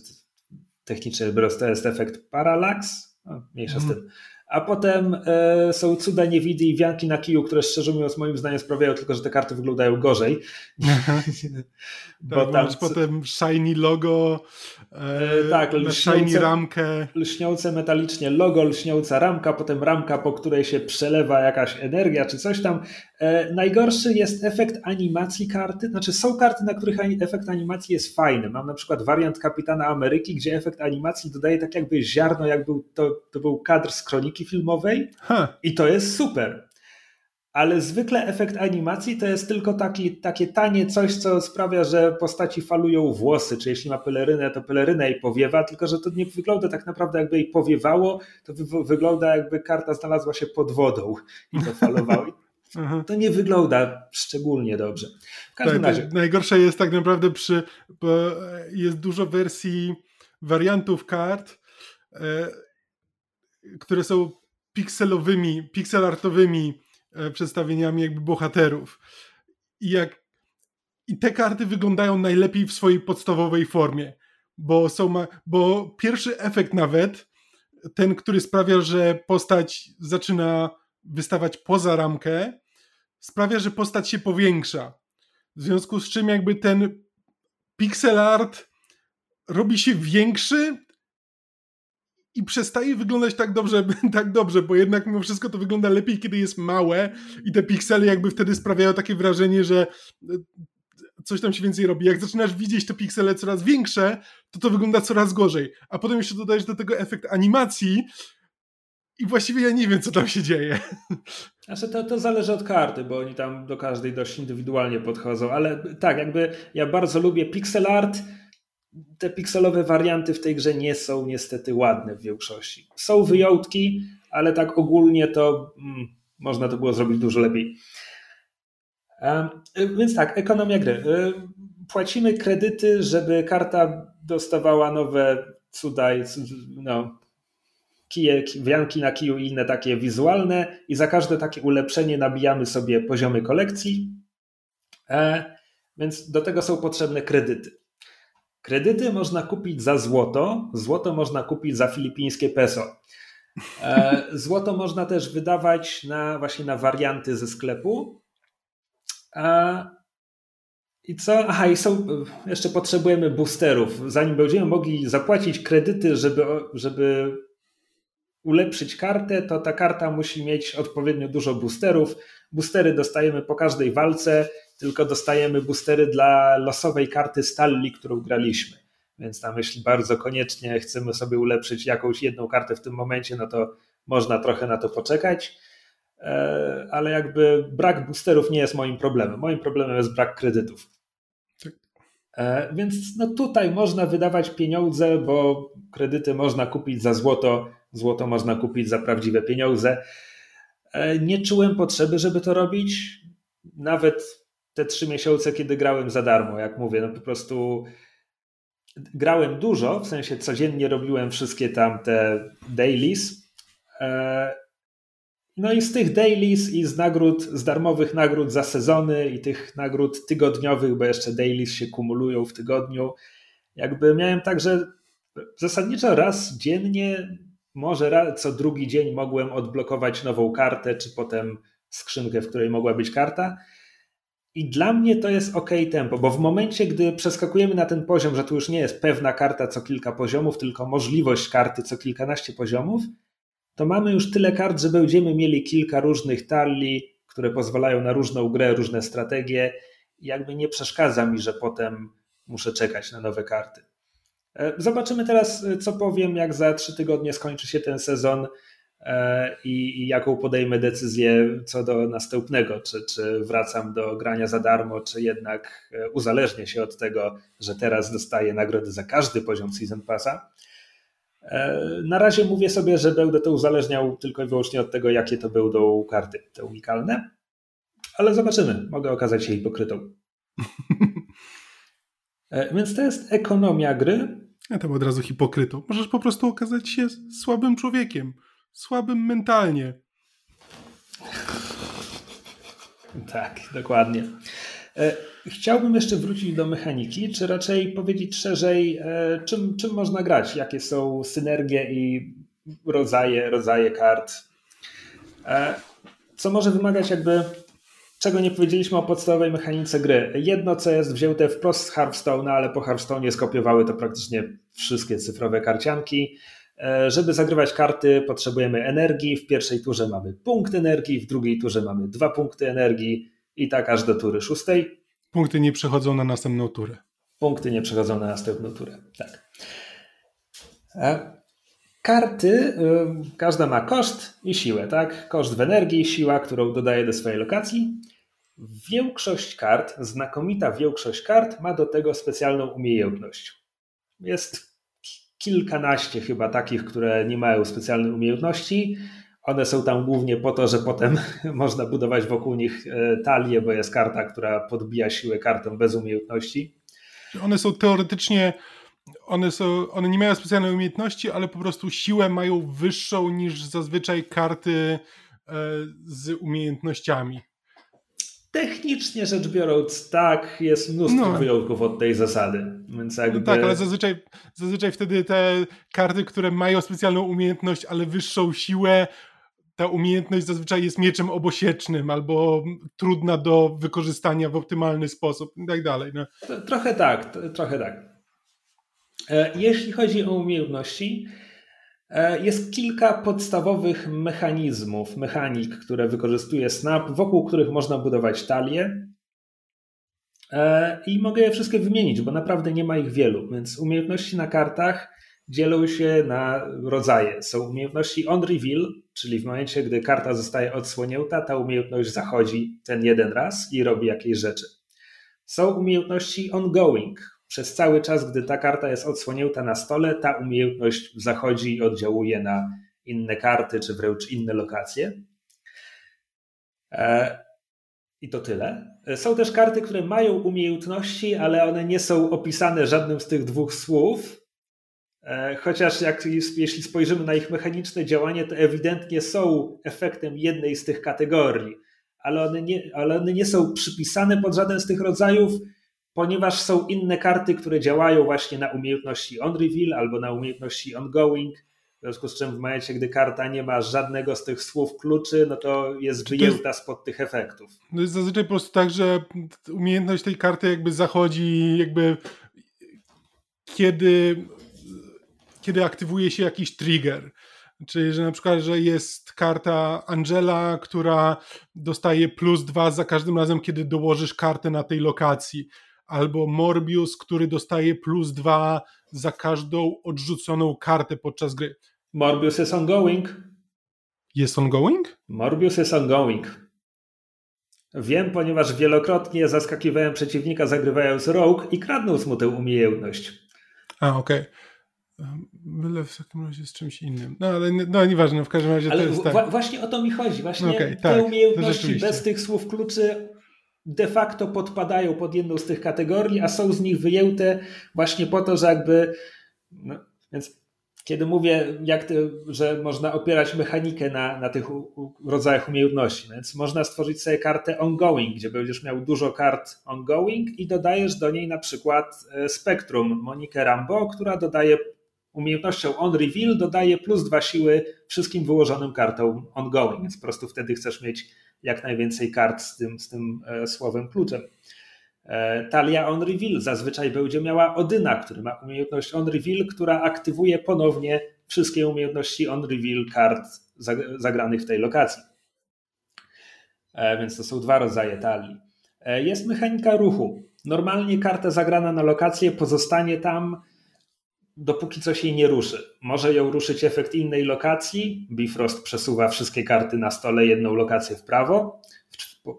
technicznie to jest efekt parallax? No, mniejsza z mhm. tym. A potem e, są cuda niewidy i wianki na kiju, które szczerze mówiąc moim zdaniem sprawiają tylko, że te karty wyglądają gorzej. Bo tak, tam... potem shiny logo, e, tak, lśniące, ramkę. Lśniące metalicznie logo, lśniąca ramka, potem ramka, po której się przelewa jakaś energia czy coś tam. E, najgorszy jest efekt animacji karty. Znaczy są karty, na których efekt animacji jest fajny. Mam na przykład wariant Kapitana Ameryki, gdzie efekt animacji dodaje tak jakby ziarno, jak był, to, to był kadr z kroniki filmowej i to jest super ale zwykle efekt animacji to jest tylko taki, takie tanie coś, co sprawia, że postaci falują włosy, czy jeśli ma pelerynę, to peleryna jej powiewa, tylko że to nie wygląda tak naprawdę jakby jej powiewało, to wy wygląda jakby karta znalazła się pod wodą i to falowało. To nie wygląda szczególnie dobrze. W każdym tak, razie. Najgorsze jest tak naprawdę przy, bo jest dużo wersji wariantów kart, e, które są pikselowymi, pixelartowymi E, przedstawieniami jakby bohaterów. I jak i te karty wyglądają najlepiej w swojej podstawowej formie, bo są ma, bo pierwszy efekt nawet ten, który sprawia, że postać zaczyna wystawać poza ramkę, sprawia, że postać się powiększa. W związku z czym jakby ten pixel art robi się większy, i przestaje wyglądać tak dobrze, tak dobrze, bo jednak mimo wszystko to wygląda lepiej, kiedy jest małe i te piksele jakby wtedy sprawiają takie wrażenie, że e, coś tam się więcej robi. Jak zaczynasz widzieć te piksele coraz większe, to to wygląda coraz gorzej. A potem jeszcze dodajesz do tego efekt animacji i właściwie ja nie wiem, co tam się dzieje. Znaczy to, to zależy od karty, bo oni tam do każdej dość indywidualnie podchodzą, ale tak, jakby ja bardzo lubię pixel art, te pikselowe warianty w tej grze nie są niestety ładne w większości. Są wyjątki, ale tak ogólnie to mm, można to było zrobić dużo lepiej. Więc tak, ekonomia gry. Płacimy kredyty, żeby karta dostawała nowe cuda, no, kije, wianki na kiju i inne takie wizualne i za każde takie ulepszenie nabijamy sobie poziomy kolekcji. E, więc do tego są potrzebne kredyty. Kredyty można kupić za złoto, złoto można kupić za filipińskie peso. E, złoto można też wydawać na właśnie na warianty ze sklepu. I co? Aha, i są, jeszcze potrzebujemy boosterów. Zanim będziemy mogli zapłacić kredyty, żeby, żeby ulepszyć kartę, to ta karta musi mieć odpowiednio dużo boosterów. Boostery dostajemy po każdej walce tylko dostajemy boostery dla losowej karty Stalli, którą graliśmy. Więc tam, jeśli bardzo koniecznie chcemy sobie ulepszyć jakąś jedną kartę w tym momencie, no to można trochę na to poczekać. E, ale jakby brak boosterów nie jest moim problemem. Moim problemem jest brak kredytów. Tak. E, więc no tutaj można wydawać pieniądze, bo kredyty można kupić za złoto, złoto można kupić za prawdziwe pieniądze. E, nie czułem potrzeby, żeby to robić. Nawet te trzy miesiące, kiedy grałem za darmo, jak mówię, no po prostu grałem dużo, w sensie codziennie robiłem wszystkie tam te dailies. E, no i z tych dailies i z nagród, z darmowych nagród za sezony i tych nagród tygodniowych, bo jeszcze dailies się kumulują w tygodniu, jakby miałem tak, że zasadniczo raz dziennie, może co drugi dzień mogłem odblokować nową kartę, czy potem skrzynkę, w której mogła być karta. I dla mnie to jest ok tempo, bo w momencie, gdy przeskakujemy na ten poziom, że tu już nie jest pewna karta co kilka poziomów, tylko możliwość karty co kilkanaście poziomów, to mamy już tyle kart, że będziemy mieli kilka różnych talii, które pozwalają na różną grę, różne strategie. I jakby nie przeszkadza mi, że potem muszę czekać na nowe karty. E, zobaczymy teraz, e, co powiem, jak za trzy tygodnie skończy się ten sezon i, i, jaką podejmę decyzję co do następnego. Czy, czy wracam do grania za darmo, czy jednak uzależnię się od tego, że teraz dostaję nagrody za każdy poziom Season Passa. Na razie mówię sobie, że będę to uzależniał tylko i wyłącznie od tego, jakie to będą karty, te unikalne, ale zobaczymy. Mogę okazać się hipokrytą. E, więc to jest ekonomia gry. Ja tam od razu hipokrytą. Możesz po prostu okazać się słabym człowiekiem. Słabym mentalnie. Tak, dokładnie. E, chciałbym jeszcze wrócić do mechaniki, czy raczej powiedzieć szerzej, e, czym, czym można grać, jakie są synergie i rodzaje, rodzaje kart. Co może wymagać jakby czego nie powiedzieliśmy o podstawowej mechanice gry. Jedno, co jest wzięte wprost z Hearthstone'a, ale po Hearthstone'ie skopiowały to praktycznie wszystkie cyfrowe karcianki. E, żeby zagrywać karty, potrzebujemy energii. W pierwszej turze mamy punkt energii, w drugiej turze mamy dwa punkty energii i tak aż do tury szóstej. Punkty nie przechodzą na następną turę. Punkty nie przechodzą na następną turę, tak. E, karty, y, każda ma koszt i siłę, tak? Koszt w energii, siła, którą dodaje do swojej lokacji. Większość kart, znakomita większość kart ma do tego specjalną umiejętność. Jest kilkanaście chyba takich, które nie mają specjalnej umiejętności. One są tam głównie po to, że potem można budować wokół nich e, talię, bo jest karta, która podbija siłę kartą bez umiejętności. One są teoretycznie one, są, one nie mają specjalnej umiejętności, ale po prostu siłę mają wyższą niż zazwyczaj karty e, z umiejętnościami. Technicznie rzecz biorąc, tak, jest mnóstwo no. wyjątków od tej zasady. Więc jakby... No tak, ale zazwyczaj, zazwyczaj wtedy te karty, które mają specjalną umiejętność, ale wyższą siłę, ta umiejętność zazwyczaj jest mieczem obosiecznym albo trudna do wykorzystania w optymalny sposób i tak dalej. No. Trochę tak, trochę tak. E, jeśli chodzi o umiejętności, jest kilka podstawowych mechanizmów, mechanik, które wykorzystuje Snap, wokół których można budować talie. E, I mogę je wszystkie wymienić, bo naprawdę nie ma ich wielu. Więc umiejętności na kartach dzielą się na rodzaje. Są umiejętności on reveal, czyli w momencie, gdy karta zostaje odsłonięta, ta umiejętność zachodzi ten jeden raz i robi jakieś rzeczy. Są umiejętności ongoing, przez cały czas, gdy ta karta jest odsłonięta na stole, ta umiejętność zachodzi i oddziałuje na inne karty, czy wręcz inne lokacje. E, I to tyle. Są też karty, które mają umiejętności, ale one nie są opisane żadnym z tych dwóch słów. E, chociaż jak, jeśli spojrzymy na ich mechaniczne działanie, to ewidentnie są efektem jednej z tych kategorii, ale one nie, ale one nie są przypisane pod żaden z tych rodzajów ponieważ są inne karty, które działają właśnie na umiejętności on reveal albo na umiejętności ongoing. W związku z czym w momencie, gdy karta nie ma żadnego z tych słów kluczy, no to jest wyjęta spod tych efektów. No jest zazwyczaj po prostu tak, że umiejętność tej karty jakby zachodzi jakby kiedy, kiedy aktywuje się jakiś trigger. Czyli, że na przykład, że jest karta Angela, która dostaje plus dwa za każdym razem, kiedy dołożysz kartę na tej lokacji albo Morbius, który dostaje plus dwa za każdą odrzuconą kartę podczas gry. Morbius jest ongoing. Jest ongoing? Morbius jest ongoing. Wiem, ponieważ wielokrotnie zaskakiwałem przeciwnika zagrywając rogue i kradnąc mu tę umiejętność. A, okej. Okay. Byle w takim razie z czymś innym. No ale no, nieważne, w każdym razie ale to jest tak. Właśnie o to mi chodzi. Właśnie okay, te tak, umiejętności bez tych słów kluczy de facto podpadają pod jedną z tych kategorii, a są z nich wyjęte właśnie po to, że jakby. No, więc kiedy mówię, jak to, że można opierać mechanikę na, na tych u, u, rodzajach umiejętności, więc można stworzyć sobie kartę ongoing, gdzie będziesz miał dużo kart ongoing i dodajesz do niej na przykład e, Spectrum Monikę Rambo, która dodaje umiejętnością on reveal, dodaje plus dwa siły wszystkim wyłożonym kartom ongoing, więc po prostu wtedy chcesz mieć jak najwięcej kart z tym, z tym e, słowem kluczem. E, talia on reveal zazwyczaj będzie miała Odyna, który ma umiejętność on reveal, która aktywuje ponownie wszystkie umiejętności on reveal kart zagranych w tej lokacji. E, więc to są dwa rodzaje talii. Jest mechanika ruchu. Normalnie karta zagrana na lokację pozostanie tam, dopóki coś jej nie ruszy. Może ją ruszyć efekt innej lokacji. Bifrost przesuwa wszystkie karty na stole jedną lokację w prawo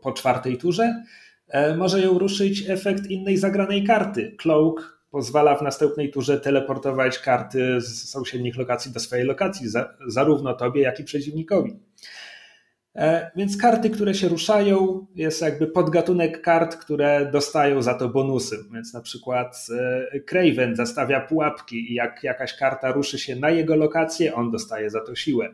po czwartej turze E, może ją ruszyć efekt innej zagranej karty. Cloak pozwala w następnej turze teleportować karty z sąsiednich lokacji do swojej lokacji, zarówno tobie, jak i przeciwnikowi. E, więc karty, które się ruszają, jest jakby podgatunek kart, które dostają za to bonusy. Więc na przykład e, Craven zastawia pułapki i jak jakaś karta ruszy się na jego lokację, on dostaje za to siłę.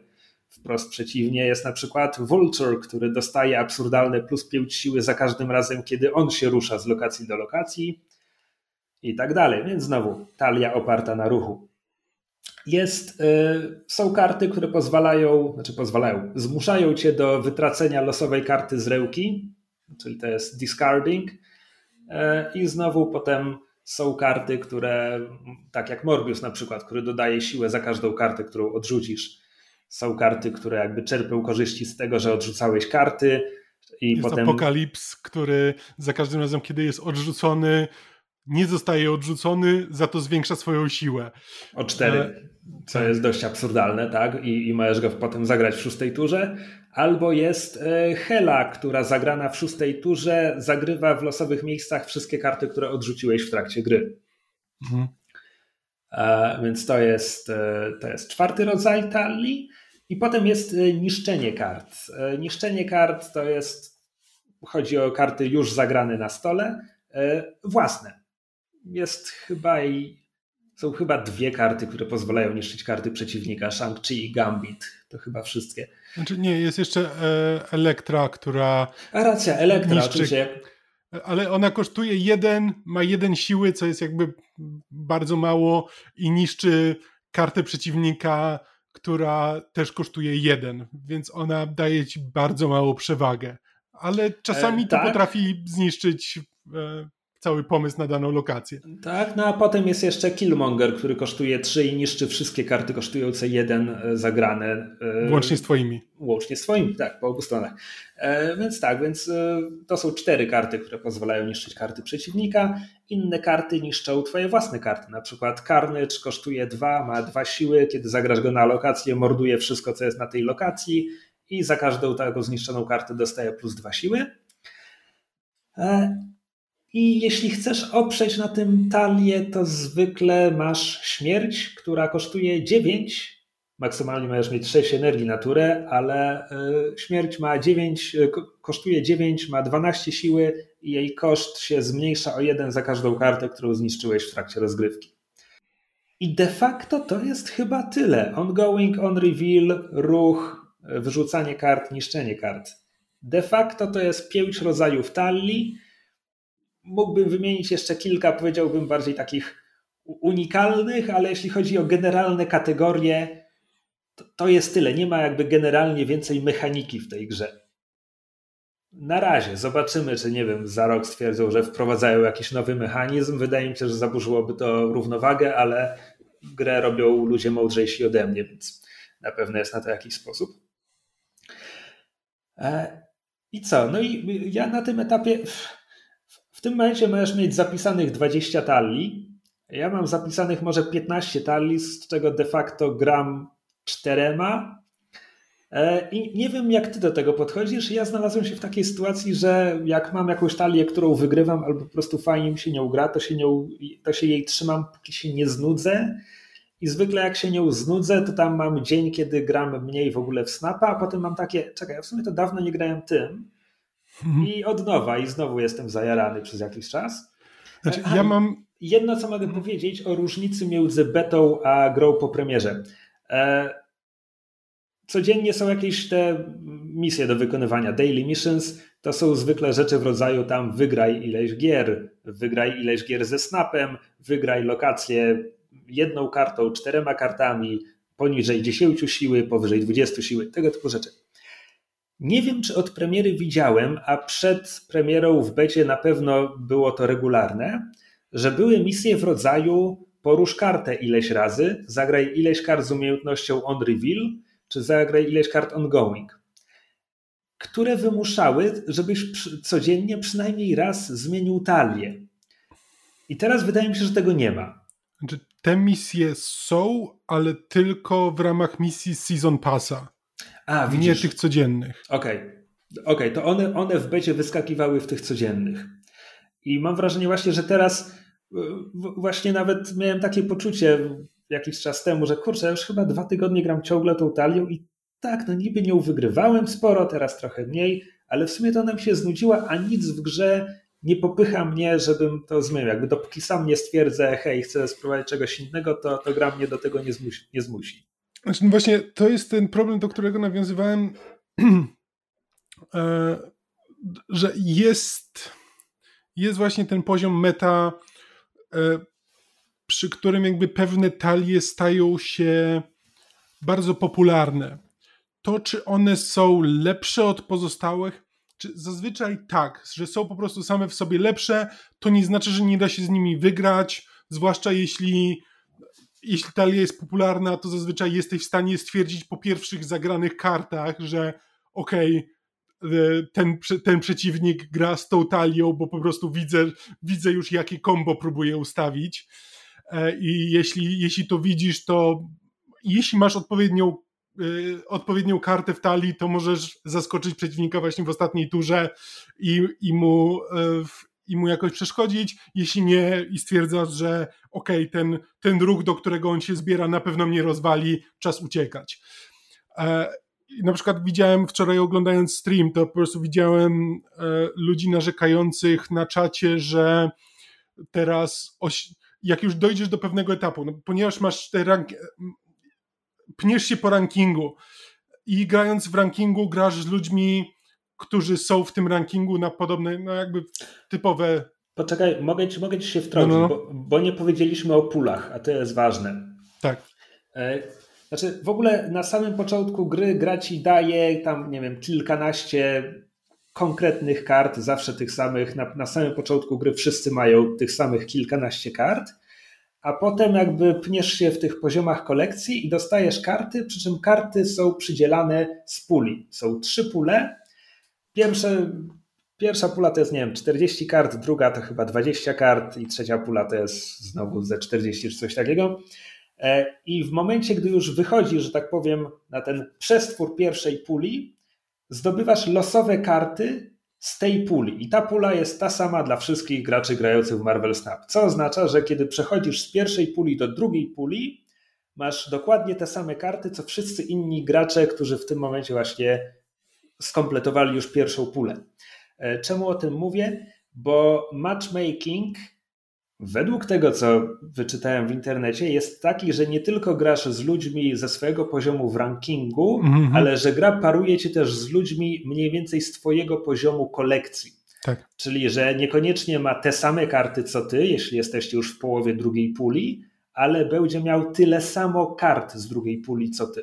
Wprost przeciwnie jest na przykład Vulture, który dostaje absurdalne plus 5 siły za każdym razem, kiedy on się rusza z lokacji do lokacji i tak dalej. Więc znowu talia oparta na ruchu. Jest, y, są karty, które pozwalają, znaczy pozwalają, zmuszają cię do wytracenia losowej karty z rełki, czyli to jest discarding. Y, I znowu potem są karty, które, tak jak Morbius na przykład, który dodaje siłę za każdą kartę, którą odrzucisz są karty, które jakby czerpią korzyści z tego, że odrzucałeś karty. I jest potem... apokalips, który za każdym razem, kiedy jest odrzucony, nie zostaje odrzucony, za to zwiększa swoją siłę. O cztery, e, co jest dość absurdalne, tak? I, I możesz go potem zagrać w szóstej turze. Albo jest e, Hela, która zagrana w szóstej turze zagrywa w losowych miejscach wszystkie karty, które odrzuciłeś w trakcie gry. Mhm. E, więc to jest, to jest czwarty rodzaj talii. I potem jest niszczenie kart. Niszczenie kart to jest, chodzi o karty już zagrane na stole, własne. Jest chyba i są chyba dwie karty, które pozwalają niszczyć karty przeciwnika, Shang-Chi i Gambit. To chyba wszystkie. Znaczy nie, jest jeszcze Elektra, która... A racja, Elektra niszczy... oczywiście ale ona kosztuje jeden, ma jeden siły, co jest jakby bardzo mało i niszczy kartę przeciwnika, która też kosztuje jeden, więc ona daje ci bardzo małą przewagę. Ale czasami e, tak? to potrafi zniszczyć e, cały pomysł na daną lokację. Tak, no a potem jest jeszcze Killmonger, który kosztuje 3 i niszczy wszystkie karty kosztujące 1 e, zagrane. E, łącznie z twoimi. Łącznie z twoimi, tak, po obu stronach. E, więc tak, więc to są cztery karty, które pozwalają niszczyć karty przeciwnika. Inne karty niszczą twoje własne karty. Na przykład Carnage kosztuje 2, ma dwa siły. Kiedy zagrasz go na lokację, morduje wszystko, co jest na tej lokacji i za każdą taką zniszczoną kartę dostaje plus dwa siły. I jeśli chcesz oprzeć na tym talię, to zwykle masz śmierć, która kosztuje 9. Maksymalnie możesz mieć 6 energii naturę, ale e, śmierć ma 9, e, kosztuje 9, ma 12 siły i jej koszt się zmniejsza o 1 za każdą kartę, którą zniszczyłeś w trakcie rozgrywki. I de facto to jest chyba tyle. Ongoing, on reveal, ruch, wyrzucanie kart, niszczenie kart. De facto to jest pięć rodzajów talii mógłbym wymienić jeszcze kilka, powiedziałbym bardziej takich unikalnych, ale jeśli chodzi o generalne kategorie, to, to jest tyle. Nie ma jakby generalnie więcej mechaniki w tej grze. Na razie zobaczymy, czy nie wiem, za rok stwierdzą, że wprowadzają jakiś nowy mechanizm. Wydaje mi się, że zaburzyłoby to równowagę, ale grę robią ludzie mądrzejsi ode mnie, więc na pewno jest na to jakiś sposób. E, I co? No i ja na tym etapie tym momencie możesz mieć zapisanych 20 talii. Ja mam zapisanych może 15 talii, z czego de facto gram czterema. E, I nie wiem, jak ty do tego podchodzisz. Ja znalazłem się w takiej sytuacji, że jak mam jakąś talię, którą wygrywam, albo po prostu fajnie mi się nią gra, to się, nią, to się jej trzymam, póki się nie znudzę. I zwykle jak się nią znudzę, to tam mam dzień, kiedy gram mniej w ogóle w snapa, a potem mam takie, czekaj, ja w sumie to dawno nie grałem tym. Mhm. I od nowa, i znowu jestem zajarany przez jakiś czas. Znaczy, ja mam jedno, co mogę powiedzieć o różnicy między betą a grą po premierze. E, codziennie są jakieś te misje do wykonywania. Daily missions to są zwykle rzeczy w rodzaju tam wygraj ileś gier, wygraj ileś gier ze snapem, wygraj lokację jedną kartą, czterema kartami, poniżej 10 siły, powyżej 20 siły, tego typu rzeczy. Nie wiem, czy od premiery widziałem, a przed premierą w becie na pewno było to regularne, że były misje w rodzaju porusz kartę ileś razy, zagraj ileś kart z umiejętnością on reveal, czy zagraj ileś kart ongoing, które wymuszały, żebyś codziennie przynajmniej raz zmienił talię. I teraz wydaje mi się, że tego nie ma. Znaczy, te misje są, ale tylko w ramach misji Season Passa. A, widzisz. Nie tych codziennych. Okej, okay. okay. to one, one w becie wyskakiwały w tych codziennych. I mam wrażenie właśnie, że teraz właśnie nawet miałem takie poczucie jakiś czas temu, że kurczę, już chyba dwa tygodnie gram ciągle tą talią i tak, no niby nią wygrywałem sporo, teraz trochę mniej, ale w sumie to nam się znudziła, a nic w grze nie popycha mnie, żebym to zmienił. Jakby dopóki sam nie stwierdzę, hej, chcę spróbować czegoś innego, to, to gra mnie do tego nie zmusi. Nie zmusi. Znaczy, no właśnie, to jest ten problem, do którego nawiązywałem, e, że jest, jest właśnie ten poziom meta E, przy którym jakby pewne talie stają się bardzo popularne. To, czy one są lepsze od pozostałych, czy zazwyczaj tak, że są po prostu same w sobie lepsze, to nie znaczy, że nie da się z nimi wygrać, zwłaszcza jeśli jeśli talia jest popularna, to zazwyczaj jesteś w stanie stwierdzić po pierwszych zagranych kartach, że okej, okay, E, ten, ten przeciwnik gra z tą talią, bo po prostu widzę, widzę już jakie kombo próbuje ustawić e, i jeśli, jeśli to widzisz, to jeśli masz odpowiednią, e, odpowiednią kartę w talii, to możesz zaskoczyć przeciwnika właśnie w ostatniej turze i, i, mu, i mu jakoś przeszkodzić. Jeśli nie i stwierdzasz, że okej, okay, ten, ten ruch, do którego on się zbiera na pewno mnie rozwali, czas uciekać. Na przykład widziałem wczoraj oglądając stream, to po prostu widziałem e, ludzi narzekających na czacie, że teraz jak już dojdziesz do pewnego etapu, no, ponieważ masz te rank pniesz się po rankingu i grając w rankingu grasz z ludźmi, którzy są w tym rankingu na podobne, no jakby typowe Poczekaj, mogę ci, mogę ci się wtrącić, no, no. Bo, bo, nie powiedzieliśmy o pulach, a to jest ważne. Tak. E, znaczy, w ogóle na samym początku gry gra ci daje tam, nie wiem, kilkanaście konkretnych kart, zawsze tych samych. Na, na samym początku gry wszyscy mają tych samych kilkanaście kart, a potem jakby pniesz się w tych poziomach kolekcji i dostajesz karty, przy czym karty są przydzielane z puli. Są trzy pule. Pierwsze, pierwsza pula to jest, nie wiem, 40 kart, druga to chyba 20 kart i trzecia pula to jest znowu ze 40 czy coś takiego. E, I w momencie, gdy już wychodzisz, że tak powiem, na ten przestwór pierwszej puli, zdobywasz losowe karty z tej puli. I ta pula jest ta sama dla wszystkich graczy grających w Marvel Snap. Co oznacza, że kiedy przechodzisz z pierwszej puli do drugiej puli, masz dokładnie te same karty, co wszyscy inni gracze, którzy w tym momencie właśnie skompletowali już pierwszą pulę. E, czemu o tym mówię? Bo matchmaking Według tego, co wyczytałem w internecie, jest taki, że nie tylko grasz z ludźmi ze swojego poziomu w rankingu, mm -hmm. ale że gra paruje cię też z ludźmi mniej więcej z twojego poziomu kolekcji. Tak. Czyli, że niekoniecznie ma te same karty co ty, jeśli jesteście już w połowie drugiej puli, ale będzie miał tyle samo kart z drugiej puli co ty.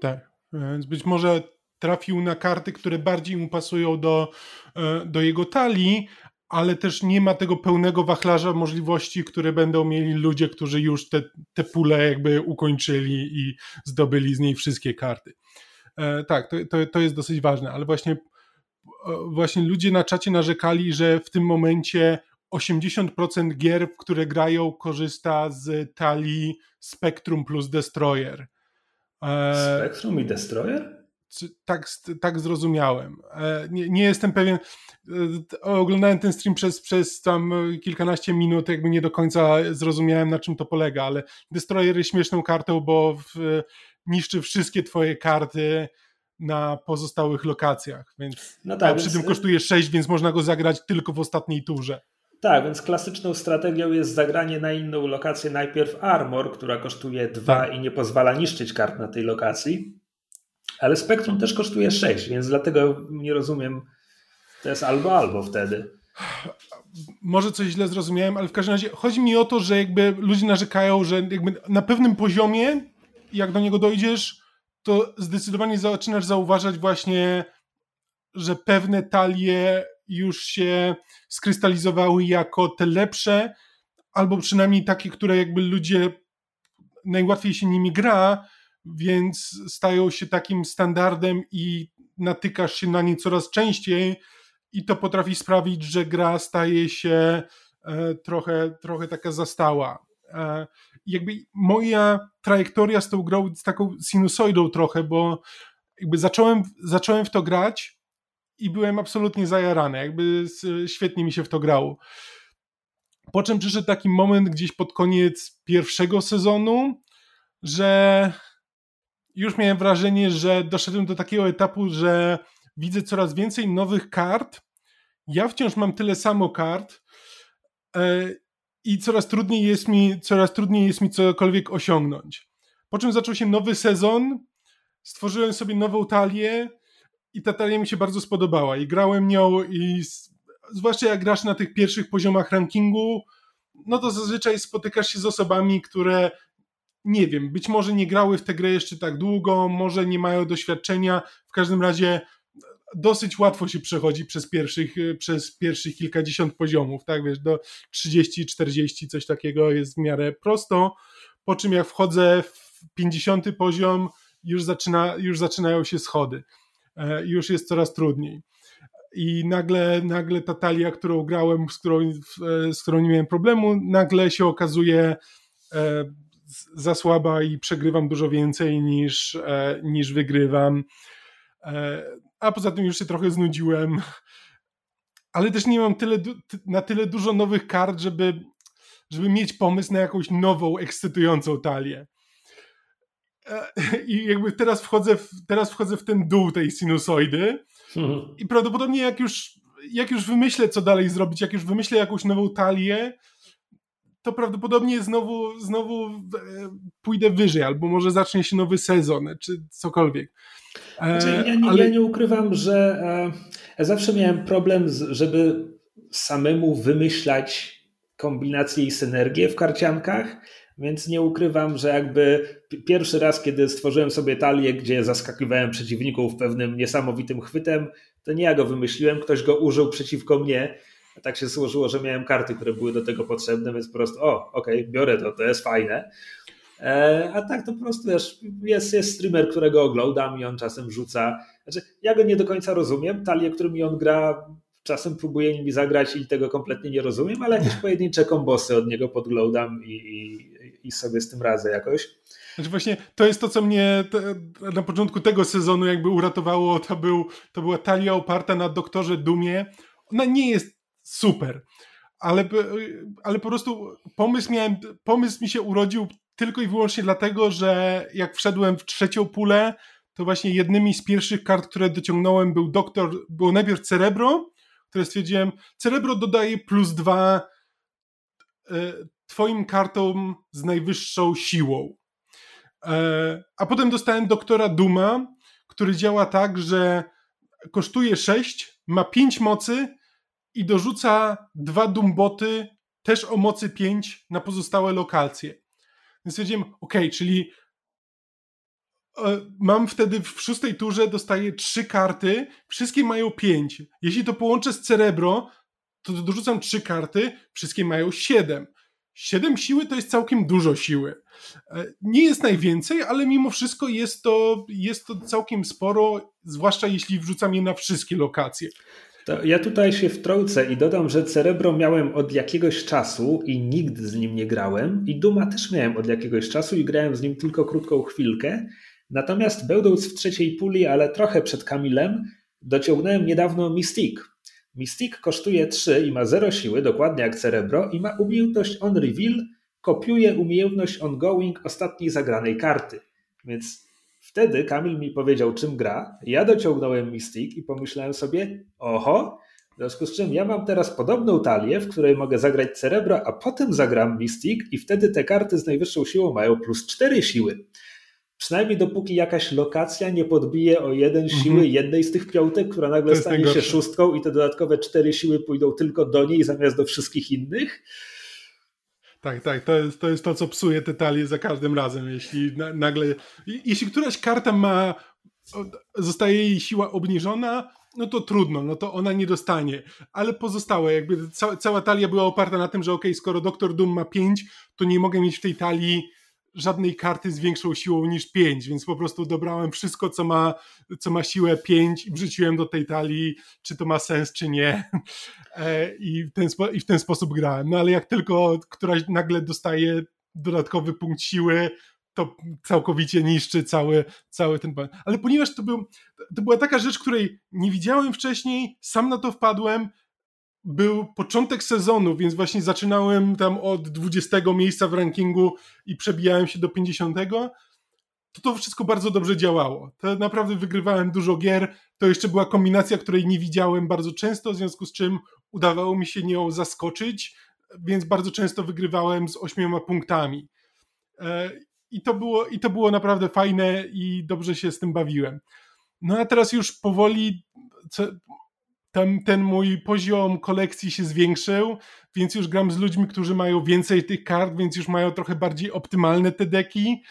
Tak, więc być może trafił na karty, które bardziej mu pasują do, e, do jego talii, ale też nie ma tego pełnego wachlarza możliwości, które będą mieli ludzie, którzy już te, te pule jakby ukończyli i zdobyli z niej wszystkie karty. E, tak, to, to, to jest dosyć ważne, ale właśnie, e, właśnie ludzie na czacie narzekali, że w tym momencie 80% gier, w które grają, korzysta z talii Spectrum plus Destroyer. Spectrum i Destroyer? Tak, tak zrozumiałem. E, nie, nie jestem pewien. E, oglądałem ten stream przez, przez tam kilkanaście minut, jakby nie do końca zrozumiałem na czym to polega, ale Destroyer jest śmieszną kartą, bo w, niszczy wszystkie twoje karty na pozostałych lokacjach, więc no tak, a przy więc... tym kosztuje 6, więc można go zagrać tylko w ostatniej turze. Tak, więc klasyczną strategią jest zagranie na inną lokację najpierw Armor, która kosztuje 2 tak. i nie pozwala niszczyć kart na tej lokacji, ale Spektrum też kosztuje 6, więc dlatego nie rozumiem, to jest albo albo wtedy. Może coś źle zrozumiałem, ale w każdym razie chodzi mi o to, że jakby ludzie narzekają, że jakby na pewnym poziomie, jak do niego dojdziesz, to zdecydowanie zaczynasz zauważać właśnie, że pewne talie już się skrystalizowały jako te lepsze, albo przynajmniej takie, które jakby ludzie najłatwiej się nimi gra, więc stają się takim standardem i natykasz się na nie coraz częściej i to potrafi sprawić, że gra staje się e, trochę, trochę taka zastała. E, jakby moja trajektoria z tą grą jest taką sinusoidą trochę, bo jakby zacząłem, zacząłem w to grać i byłem absolutnie zajarany, jakby świetnie mi się w to grało. Po czym przyszedł taki moment gdzieś pod koniec pierwszego sezonu, że już miałem wrażenie, że doszedłem do takiego etapu, że widzę coraz więcej nowych kart. Ja wciąż mam tyle samo kart e, i coraz trudniej jest mi, coraz trudniej jest mi cokolwiek osiągnąć. Po czym zaczął się nowy sezon, stworzyłem sobie nową talię i ta talia mi się bardzo spodobała i grałem nią i zwłaszcza jak grasz na tych pierwszych poziomach rankingu, no to zazwyczaj spotykasz się z osobami, które nie wiem, być może nie grały w tę grę jeszcze tak długo, może nie mają doświadczenia, w każdym razie dosyć łatwo się przechodzi przez pierwszych, przez pierwszych kilkadziesiąt poziomów, tak? Wiesz, do 30, 40, coś takiego jest w miarę prosto, po czym jak wchodzę w 50 poziom, już, zaczyna, już zaczynają się schody, e, już jest coraz trudniej. I nagle, nagle ta talia, którą grałem, z którą, e, z którą nie miałem problemu, nagle się okazuje e, za słaba i przegrywam dużo więcej niż, niż wygrywam a poza tym już się trochę znudziłem. Ale też nie mam tyle, na tyle dużo nowych kart, żeby, żeby mieć pomysł na jakąś nową, ekscytującą talię. E, I jakby teraz wchodzę w, teraz wchodzę w ten dół tej sinusoidy mhm. i prawdopodobnie jak już, jak już wymyślę, co dalej zrobić, jak już wymyślę jakąś nową talię, to prawdopodobnie znowu, znowu e, pójdę wyżej, albo może zacznie się nowy sezon, czy cokolwiek. Znaczy, ja, nie, ale... ja, nie, ukrywam, że e, ja zawsze miałem problem, żeby samemu wymyślać kombinacje i synergie w karciankach, więc nie ukrywam, że jakby pierwszy raz, kiedy stworzyłem sobie talię, gdzie zaskakiwałem przeciwników pewnym niesamowitym chwytem, to nie ja go wymyśliłem, ktoś go użył przeciwko mnie. Tak się złożyło, że miałem karty, które były do tego potrzebne, więc po prostu, o, okej, okay, biorę to, to jest fajne. E, a tak to po prostu wiesz, jest, jest streamer, którego oglądam i on czasem rzuca. Znaczy, ja go nie do końca rozumiem. Talie, którymi on gra, czasem próbuję nimi zagrać i tego kompletnie nie rozumiem, ale jakieś pojedyncze kombosy od niego podglądam i, i, i sobie z tym radzę jakoś. Znaczy właśnie to jest to, co mnie te, na początku tego sezonu jakby uratowało. To, był, to była talia oparta na doktorze Dumie. Ona nie jest super, ale, ale po prostu pomysł, miałem, pomysł mi się urodził tylko i wyłącznie dlatego, że jak wszedłem w trzecią pulę, to właśnie jednymi z pierwszych kart, które dociągnąłem był doktor, było najpierw Cerebro, które stwierdziłem, Cerebro dodaje plus dwa e, twoim kartom z najwyższą siłą. E, a potem dostałem doktora Duma, który działa tak, że kosztuje 6, ma 5 mocy i dorzuca dwa Dumboty też o mocy 5 na pozostałe lokacje. Więc stwierdziłem, ok, czyli e, mam wtedy w szóstej turze dostaję trzy karty, wszystkie mają pięć. Jeśli to połączę z Cerebro, to dorzucam trzy karty, wszystkie mają siedem. Siedem siły to jest całkiem dużo siły. E, nie jest najwięcej, ale mimo wszystko jest to, jest to całkiem sporo, zwłaszcza jeśli wrzucam je na wszystkie lokacje. To ja tutaj się wtrącę i dodam, że Cerebro miałem od jakiegoś czasu i nigdy z nim nie grałem. I Duma też miałem od jakiegoś czasu i grałem z nim tylko krótką chwilkę. Natomiast będąc w trzeciej puli, ale trochę przed Kamilem, dociągnąłem niedawno Mystique. Mystique kosztuje 3 i ma 0 siły, dokładnie jak Cerebro, i ma umiejętność On Reveal, kopiuje umiejętność Ongoing ostatniej zagranej karty. Więc Wtedy Kamil mi powiedział, czym gra. Ja dociągnąłem Mystic i pomyślałem sobie, oho, W związku z czym ja mam teraz podobną talię, w której mogę zagrać Cerebro, a potem zagram Mystic i wtedy te karty z najwyższą siłą mają plus 4 siły. Przynajmniej dopóki jakaś lokacja nie podbije o jeden Mhm. siły jednej z tych piątek, która nagle stanie się szóstką i te dodatkowe cztery siły pójdą tylko do niej zamiast do wszystkich innych. Tak, tak, to jest, to jest to, co psuje te talie za każdym razem. Jeśli na, nagle. Jeśli któraś karta ma. zostaje jej siła obniżona, no to trudno, no to ona nie dostanie. Ale pozostałe, jakby ca, cała talia była oparta na tym, że okej, skoro Doktor Doom ma 5, to nie mogę mieć w tej talii żadnej karty z większą siłą niż 5, więc po prostu dobrałem wszystko, co ma, co ma siłę 5 i wrzuciłem do tej talii, czy to ma sens, czy nie. E, I w, ten I w ten sposób grałem. No ale jak tylko któraś nagle dostaje dodatkowy punkt siły, to całkowicie niszczy cały, cały ten plan. Ale ponieważ to, był, to była taka rzecz, której nie widziałem wcześniej, sam na to wpadłem, był początek sezonu, więc właśnie zaczynałem tam od 20 miejsca w rankingu i przebijałem się do 50, to to wszystko bardzo dobrze działało. To naprawdę wygrywałem dużo gier. To jeszcze była kombinacja, której nie widziałem bardzo często, w związku z czym udawało mi się nią zaskoczyć, więc bardzo często wygrywałem z ośmioma punktami. E, I to było, i to było naprawdę fajne i dobrze się z tym bawiłem. No a teraz już powoli co, ten, mój poziom kolekcji się zwiększył, więc już gram z ludźmi, którzy mają więcej tych kart, więc już mają trochę bardziej optymalne te deki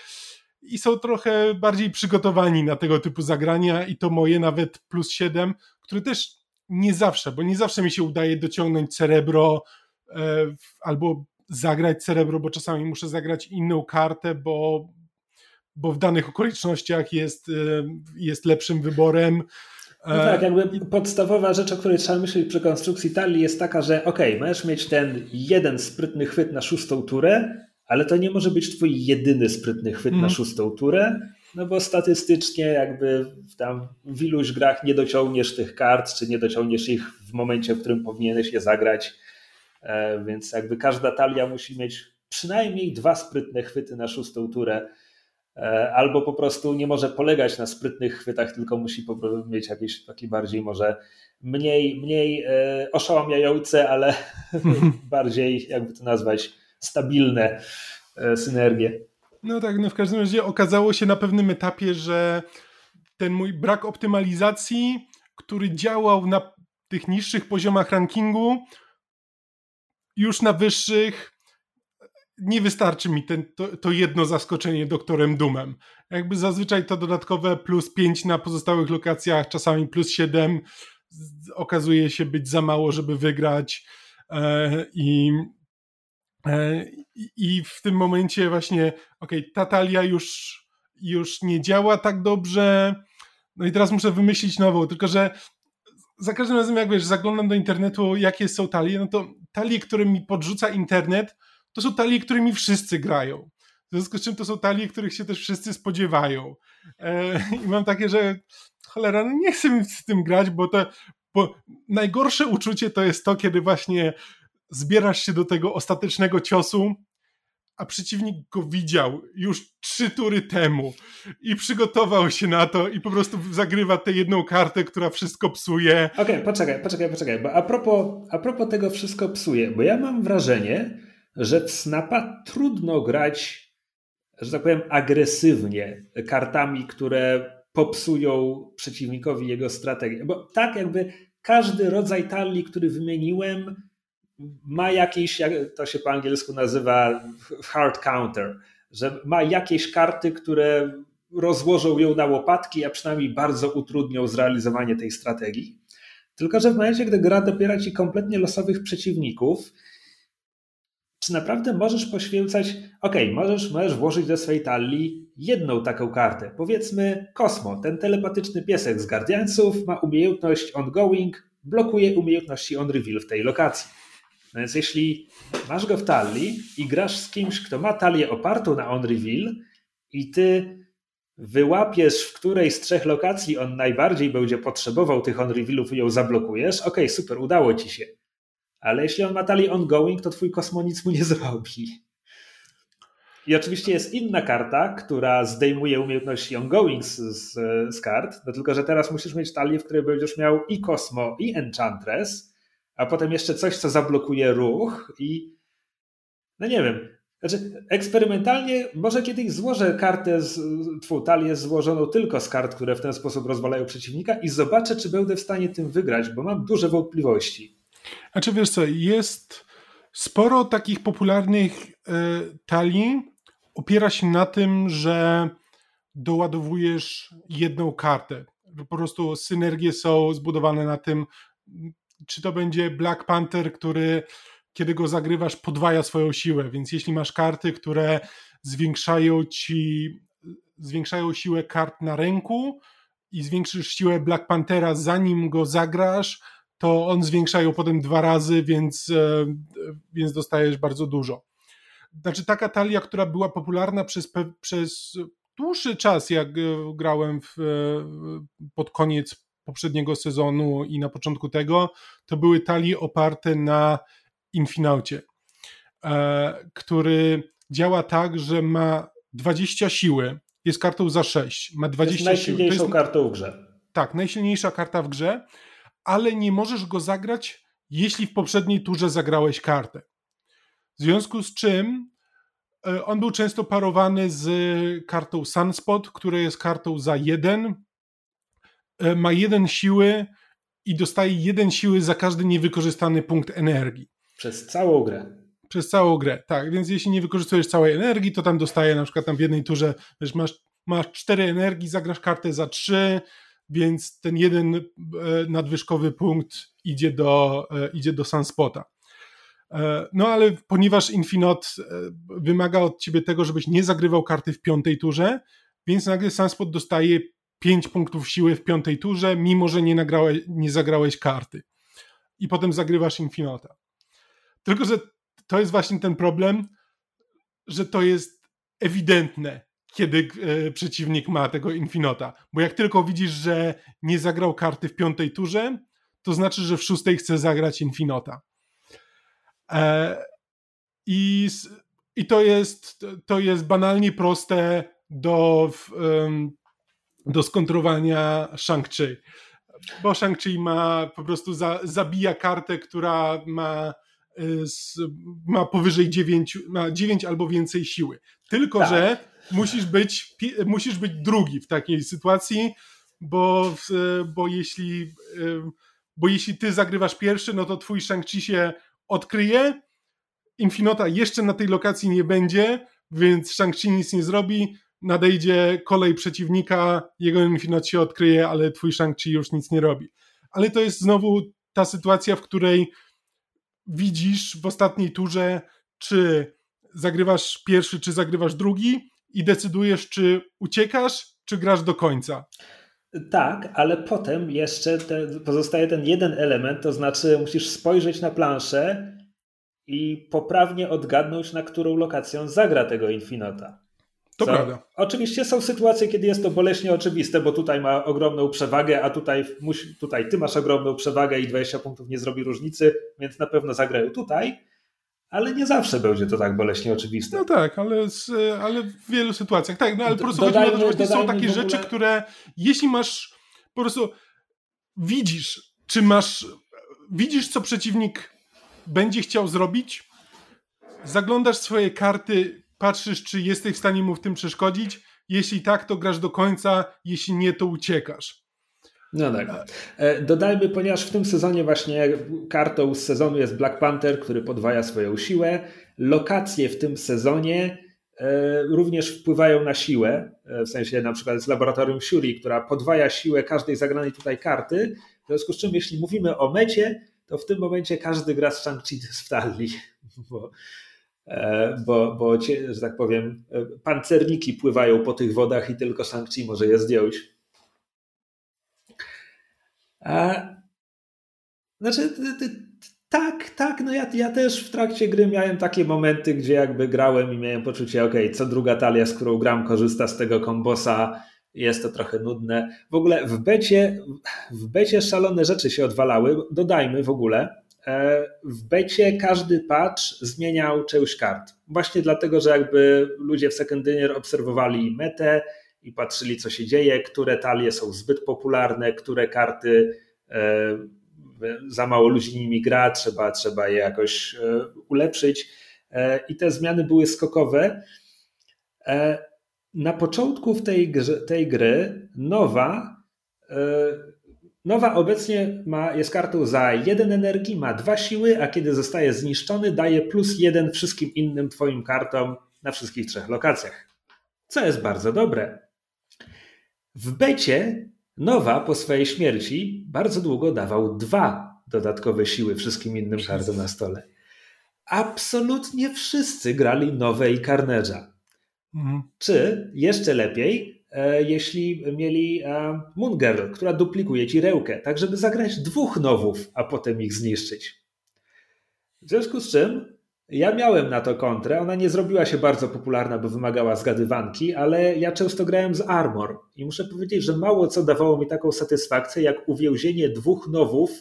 i są trochę bardziej przygotowani na tego typu zagrania i to moje nawet plus 7, które też nie zawsze, bo nie zawsze mi się udaje dociągnąć cerebro e, albo zagrać cerebro, bo czasami muszę zagrać inną kartę, bo, bo w danych okolicznościach jest, e, jest lepszym wyborem. No E, tak, jakby podstawowa rzecz, o której trzeba myśleć przy konstrukcji talii jest taka, że okej, możesz mieć ten jeden sprytny chwyt na szóstą turę, ale to nie może być twój jedyny sprytny chwyt na Mhm. szóstą turę, no bo statystycznie jakby w tam w iluś grach nie dociągniesz tych kart, czy nie dociągniesz ich w momencie, w którym powinieneś je zagrać, e, więc jakby każda talia musi mieć przynajmniej dwa sprytne chwyty na szóstą turę, albo po prostu nie może polegać na sprytnych chwytach, tylko musi po prostu mieć jakieś takie bardziej może mniej, mniej e, oszałamiające, ale bardziej, jakby to nazwać, stabilne e, synergie. No tak, no w każdym razie okazało się na pewnym etapie, że ten mój brak optymalizacji, który działał na tych niższych poziomach rankingu, już na wyższych nie wystarczy mi ten, to, to jedno zaskoczenie doktorem Dumem. Jakby zazwyczaj to dodatkowe plus 5 na pozostałych lokacjach, czasami plus 7 z- okazuje się być za mało, żeby wygrać. E, i E, I w tym momencie właśnie, okej, ta talia już, już nie działa tak dobrze, no i teraz muszę wymyślić nową, tylko że za każdym razem jak wiesz, zaglądam do internetu, jakie są talie, no to talie, które mi podrzuca internet, to są talie, którymi wszyscy grają. W związku z czym to są talie, których się też wszyscy spodziewają. E, I mam takie, że cholera, no nie chcę z tym grać, bo to bo najgorsze uczucie to jest to, kiedy właśnie zbierasz się do tego ostatecznego ciosu, a przeciwnik go widział już trzy tury temu i przygotował się na to i po prostu zagrywa tę jedną kartę, która wszystko psuje. Okej, poczekaj, poczekaj, poczekaj, bo a propos, a propos tego wszystko psuje, bo ja mam wrażenie, że w Snapa trudno grać, że tak powiem, agresywnie kartami, które popsują przeciwnikowi jego strategię. Bo tak jakby każdy rodzaj talii, który wymieniłem, ma jakieś, jak to się po angielsku nazywa hard counter, że ma jakieś karty, które rozłożą ją na łopatki, a przynajmniej bardzo utrudnią zrealizowanie tej strategii. Tylko, że w momencie, gdy gra dopiera ci kompletnie losowych przeciwników, czy naprawdę możesz poświęcać, ok, możesz, możesz włożyć do swojej talii jedną taką kartę. Powiedzmy Kosmo, ten telepatyczny piesek z Guardiansów ma umiejętność ongoing, blokuje umiejętności on reveal w tej lokacji. No więc jeśli masz go w talii i grasz z kimś, kto ma talię opartą na on reveal i ty wyłapiesz, w której z trzech lokacji on najbardziej będzie potrzebował tych on revealów i ją zablokujesz, ok, super, udało ci się. Ale jeśli on ma talię ongoing, to twój kosmo nic mu nie zrobi. I oczywiście jest inna karta, która zdejmuje umiejętności ongoing z, z, z kart, no tylko że teraz musisz mieć talię, w której będziesz miał i Kosmo, i Enchantress, a potem jeszcze coś, co zablokuje ruch i no nie wiem. Znaczy, eksperymentalnie może kiedyś złożę kartę, z, twą talię złożoną tylko z kart, które w ten sposób rozwalają przeciwnika i zobaczę, czy będę w stanie tym wygrać, bo mam duże wątpliwości. A czy wiesz co, jest sporo takich popularnych y, talii, opiera się na tym, że doładowujesz jedną kartę. Po prostu synergie są zbudowane na tym, czy to będzie Black Panther, który kiedy go zagrywasz podwaja swoją siłę, więc jeśli masz karty, które zwiększają ci zwiększają siłę kart na ręku i zwiększysz siłę Black Panthera zanim go zagrasz, to on zwiększają potem dwa razy, więc, e, więc dostajesz bardzo dużo. Znaczy taka talia, która była popularna przez, przez dłuższy czas, jak e, grałem w, e, pod koniec poprzedniego sezonu i na początku tego, to były talie oparte na Infinaucie, który działa tak, że ma 20 siły, jest kartą za 6, ma 20 siły. najsilniejszą siły. kartą w grze. Tak, najsilniejsza karta w grze, ale nie możesz go zagrać, jeśli w poprzedniej turze zagrałeś kartę. W związku z czym E, on był często parowany z kartą Sunspot, która jest kartą za jeden. E, ma jeden siły i dostaje jeden siły za każdy niewykorzystany punkt energii. Przez całą grę. Przez całą grę, tak. Więc jeśli nie wykorzystujesz całej energii, to tam dostaje na przykład tam w jednej turze, wiesz, masz, masz cztery energii, zagrasz kartę za trzy, więc ten jeden e, nadwyżkowy punkt idzie do, idzie do Sunspota. E, no ale ponieważ Infinot e, wymaga od ciebie tego, żebyś nie zagrywał karty w piątej turze, więc nagle Sunspot dostaje 5 punktów siły w piątej turze, mimo że nie, nagrałeś, nie zagrałeś karty. I potem zagrywasz Infinota. Tylko, że to jest właśnie ten problem, że to jest ewidentne, kiedy e, przeciwnik ma tego Infinota. Bo jak tylko widzisz, że nie zagrał karty w piątej turze, to znaczy, że w szóstej chce zagrać Infinota. E, I, i to, jest, to jest banalnie proste do, do skontrowania Shang-Chi. Bo Shang-Chi ma po prostu za, zabija kartę, która ma, e, ma powyżej 9, ma 9 albo więcej siły. Tylko, tak. że musisz być, musisz być drugi w takiej sytuacji, bo, bo, jeśli, bo jeśli ty zagrywasz pierwszy, no to twój Shang-Chi się odkryje. Infinota jeszcze na tej lokacji nie będzie, więc Shang-Chi nic nie zrobi. Nadejdzie kolej przeciwnika, jego Infinot się odkryje, ale twój Shang-Chi już nic nie robi. Ale to jest znowu ta sytuacja, w której widzisz w ostatniej turze, czy zagrywasz pierwszy, czy zagrywasz drugi i decydujesz, czy uciekasz, czy grasz do końca. Tak, ale potem jeszcze pozostaje ten jeden element, to znaczy musisz spojrzeć na planszę i poprawnie odgadnąć, na którą lokację zagra tego Infinota. To Co, prawda. Oczywiście są sytuacje, kiedy jest to boleśnie oczywiste, bo tutaj ma ogromną przewagę, a tutaj, musi, tutaj ty masz ogromną przewagę i 20 punktów nie zrobi różnicy, więc na pewno zagrają tutaj ale nie zawsze będzie to tak boleśnie oczywiste. No tak, ale, z, ale w wielu sytuacjach. Tak, no ale po prostu dodajmy, chodzi o to, że są takie rzeczy, które jeśli masz po prostu widzisz, czy masz widzisz, co przeciwnik będzie chciał zrobić, zaglądasz swoje karty, patrzysz, czy jesteś w stanie mu w tym przeszkodzić. Jeśli tak, to grasz do końca, jeśli nie, to uciekasz. No tak. E, dodajmy, ponieważ w tym sezonie właśnie kartą z sezonu jest Black Panther, który podwaja swoją siłę. Lokacje w tym sezonie e, również wpływają na siłę, e, w sensie na przykład z laboratorium Shuri, która podwaja siłę każdej zagranej tutaj karty. W związku z czym, jeśli mówimy o mecie, to w tym momencie każdy gra z Shang-Chi w talii, bo, bo, bo że tak powiem, pancerniki pływają po tych wodach i tylko Shang-Chi może je zdjąć. Znaczy, tak, tak, no ja, ja też w trakcie gry miałem takie momenty, gdzie jakby grałem i miałem poczucie, ok, co druga talia, z którą gram, korzysta z tego kombosa, jest to trochę nudne. W ogóle w becie, w becie szalone rzeczy się odwalały, dodajmy w ogóle, e, w becie każdy patch zmieniał część kart. Właśnie dlatego, że jakby ludzie w Second Dinner obserwowali metę, i patrzyli, co się dzieje, które talie są zbyt popularne, które karty e, za mało ludzi nimi gra, trzeba, trzeba je jakoś ulepszyć. I te zmiany były skokowe. Na początku tej, tej gry nowa Nowa obecnie ma, jest kartą za jeden energii, ma dwa siły, a kiedy zostaje zniszczony, daje plus jeden wszystkim innym Twoim kartom na wszystkich trzech lokacjach. Co jest bardzo dobre. W becie Nowa po swojej śmierci bardzo długo dawał dwa dodatkowe siły wszystkim innym kartom na stole. Absolutnie wszyscy grali Nowe i Carnage'a. Mhm. Czy jeszcze lepiej, E, jeśli mieli e, Moon Girl, która duplikuje ci rełkę, tak żeby zagrać dwóch nowów, a potem ich zniszczyć. W związku z czym ja miałem na to kontrę. Ona nie zrobiła się bardzo popularna, bo wymagała zgadywanki, ale ja często grałem z Armor i muszę powiedzieć, że mało co dawało mi taką satysfakcję, jak uwięzienie dwóch nowów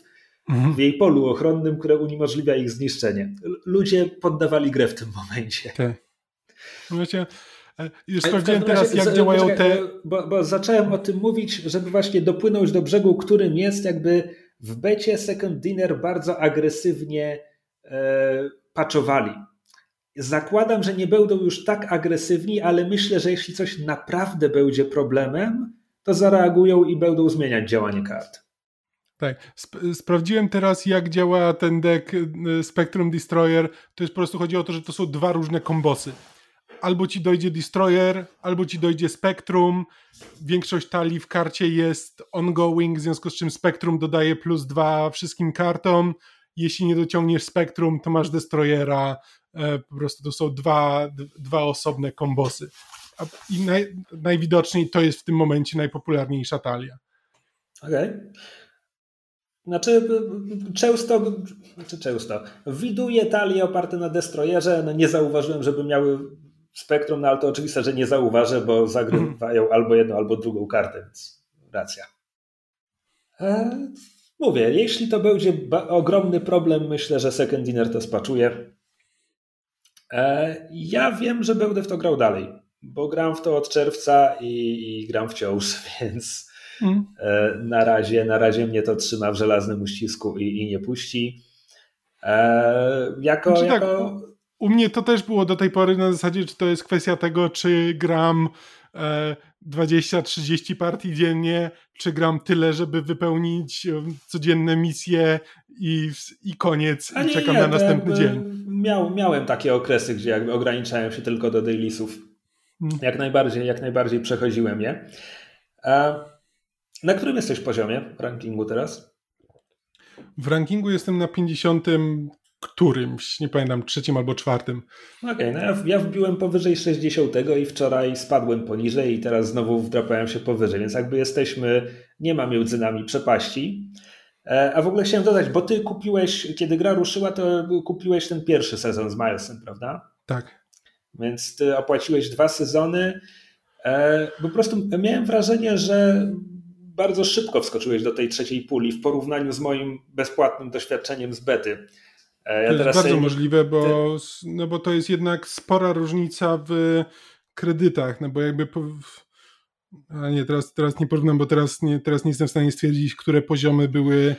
mhm. w jej polu ochronnym, które uniemożliwia ich zniszczenie. Ludzie poddawali grę w tym momencie. Tak. Wiecie, E, już sprawdziłem teraz, jak działają te. Bo, bo, zacząłem o tym mówić, żeby właśnie dopłynąć do brzegu, którym jest jakby w becie Second Dinner bardzo agresywnie e, paczowali. Zakładam, że nie będą już tak agresywni, ale myślę, że jeśli coś naprawdę będzie problemem, to zareagują i będą zmieniać działanie kart. Tak. Sp sprawdziłem teraz, jak działa ten deck e, Spectrum Destroyer. To jest po prostu chodzi o to, że to są dwa różne kombosy albo ci dojdzie Destroyer, albo ci dojdzie Spectrum. Większość talii w karcie jest ongoing, w związku z czym Spectrum dodaje plus dwa wszystkim kartom. Jeśli nie dociągniesz Spectrum, to masz Destroyera. E, po prostu to są dwa, dwa osobne kombosy. I naj, najwidoczniej to jest w tym momencie najpopularniejsza talia. Okej. Okay. Znaczy, często, znaczy często, widuję talie oparte na Destroyerze, no nie zauważyłem, żeby miały spektrum, no ale to oczywiste, że nie zauważę, bo zagrywają mm. albo jedną, albo drugą kartę, więc racja. E, mówię, jeśli to będzie ogromny problem, myślę, że Second Dinner to spaczuje. E, ja wiem, że będę w to grał dalej, bo gram w to od czerwca i, i gram wciąż, więc mm. e, na, razie, na razie mnie to trzyma w żelaznym uścisku i, i nie puści. E, jako, znaczy jako... Tak u mnie to też było do tej pory na zasadzie, czy to jest kwestia tego, czy gram e, 20-30 partii dziennie, czy gram tyle, żeby wypełnić e, codzienne misje i, i koniec, i czekam nie, na następny dzień. Miał, miałem takie okresy, gdzie jakby ograniczałem się tylko do dailisów. Hmm. Jak najbardziej, jak najbardziej przechodziłem je. E, na którym jesteś poziomie rankingu teraz? W rankingu jestem na 50 którymś, nie pamiętam, trzecim albo czwartym. Okej, okay, no ja, ja wbiłem powyżej 60 i wczoraj spadłem poniżej i teraz znowu wdrapałem się powyżej, więc jakby jesteśmy, nie ma między nami przepaści. E, a w ogóle chciałem dodać, bo ty kupiłeś, kiedy gra ruszyła, to kupiłeś ten pierwszy sezon z Milesem, prawda? Tak. Więc ty opłaciłeś dwa sezony. E, po prostu miałem wrażenie, że bardzo szybko wskoczyłeś do tej trzeciej puli w porównaniu z moim bezpłatnym doświadczeniem z bety. E, ja to jest bardzo sobie... możliwe, bo, no bo to jest jednak spora różnica w kredytach, no bo jakby po... a nie, teraz, teraz nie porównam, bo teraz nie, teraz nie jestem w stanie stwierdzić, które poziomy były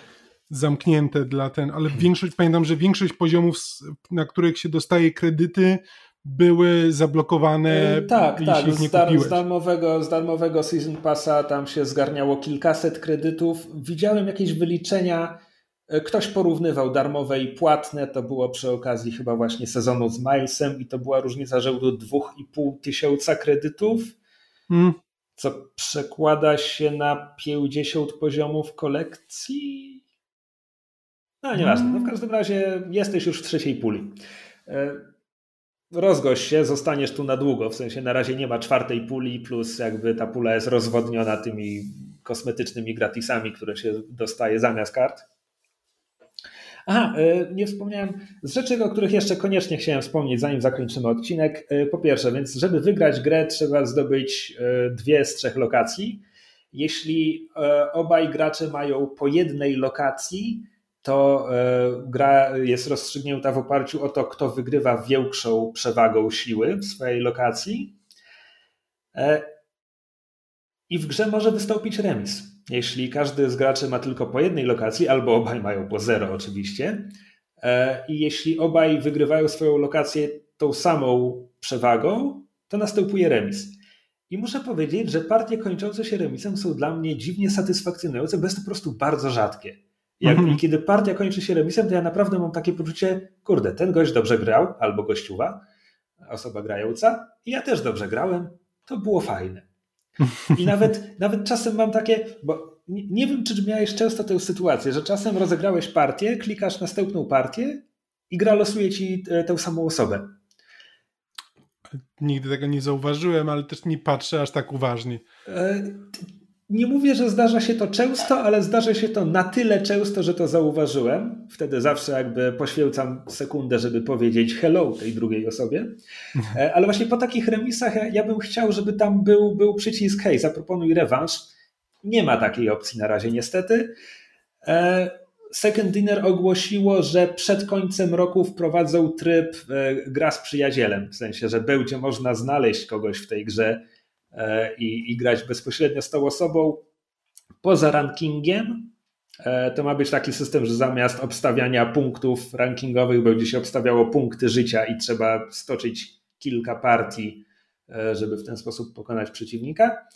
zamknięte dla ten, ale hmm. większość, pamiętam, że większość poziomów, na których się dostaje kredyty, były zablokowane. Yy, tak, tak. Z, dar, z, darmowego, z darmowego Season Passa tam się zgarniało kilkaset kredytów. Widziałem jakieś wyliczenia E, ktoś porównywał darmowe i płatne, to było przy okazji chyba właśnie sezonu z Milesem i to była różnica rzędu 2,5 tysiąca kredytów, hmm. co przekłada się na 50 poziomów kolekcji. No nieważne, no w każdym razie jesteś już w trzeciej puli. E, rozgość się, zostaniesz tu na długo, w sensie na razie nie ma czwartej puli, plus jakby ta pula jest rozwodniona tymi kosmetycznymi gratisami, które się dostaje zamiast kart. Aha, e, nie wspomniałem z rzeczy, o których jeszcze koniecznie chciałem wspomnieć, zanim zakończymy odcinek. E, po pierwsze, więc żeby wygrać grę, trzeba zdobyć e, dwie z trzech lokacji. Jeśli obaj gracze mają po jednej lokacji, to gra jest rozstrzygnięta w oparciu o to, kto wygrywa większą przewagą siły w swojej lokacji. I w grze może wystąpić remis. Jeśli każdy z graczy ma tylko po jednej lokacji, albo obaj mają po zero oczywiście, e, i jeśli obaj wygrywają swoją lokację tą samą przewagą, to następuje remis. I muszę powiedzieć, że partie kończące się remisem są dla mnie dziwnie satysfakcjonujące, bo jest to po prostu bardzo rzadkie. Jak, mhm. Kiedy partia kończy się remisem, to ja naprawdę mam takie poczucie, kurde, ten gość dobrze grał, albo gościuwa, osoba grająca, i ja też dobrze grałem, to było fajne. I nawet, nawet czasem mam takie, bo nie, nie wiem, czy miałeś często tę sytuację, że czasem rozegrałeś partię, klikasz następną partię i gra losuje ci e, tę samą osobę. Nigdy tego nie zauważyłem, ale też nie patrzę aż tak uważnie. Nie mówię, że zdarza się to często, ale zdarza się to na tyle często, że to zauważyłem. Wtedy zawsze jakby poświęcam sekundę, żeby powiedzieć hello tej drugiej osobie. E, ale właśnie po takich remisach ja, ja bym chciał, żeby tam był, był przycisk hej, zaproponuj rewanż. Nie ma takiej opcji na razie niestety. E, Second Dinner ogłosiło, że przed końcem roku wprowadzą tryb e, gra z przyjacielem, w sensie, że będzie można znaleźć kogoś w tej grze i, i grać bezpośrednio z tą osobą. Poza rankingiem e, to ma być taki system, że zamiast obstawiania punktów rankingowych będzie się obstawiało punkty życia i trzeba stoczyć kilka partii, żeby w ten sposób pokonać przeciwnika.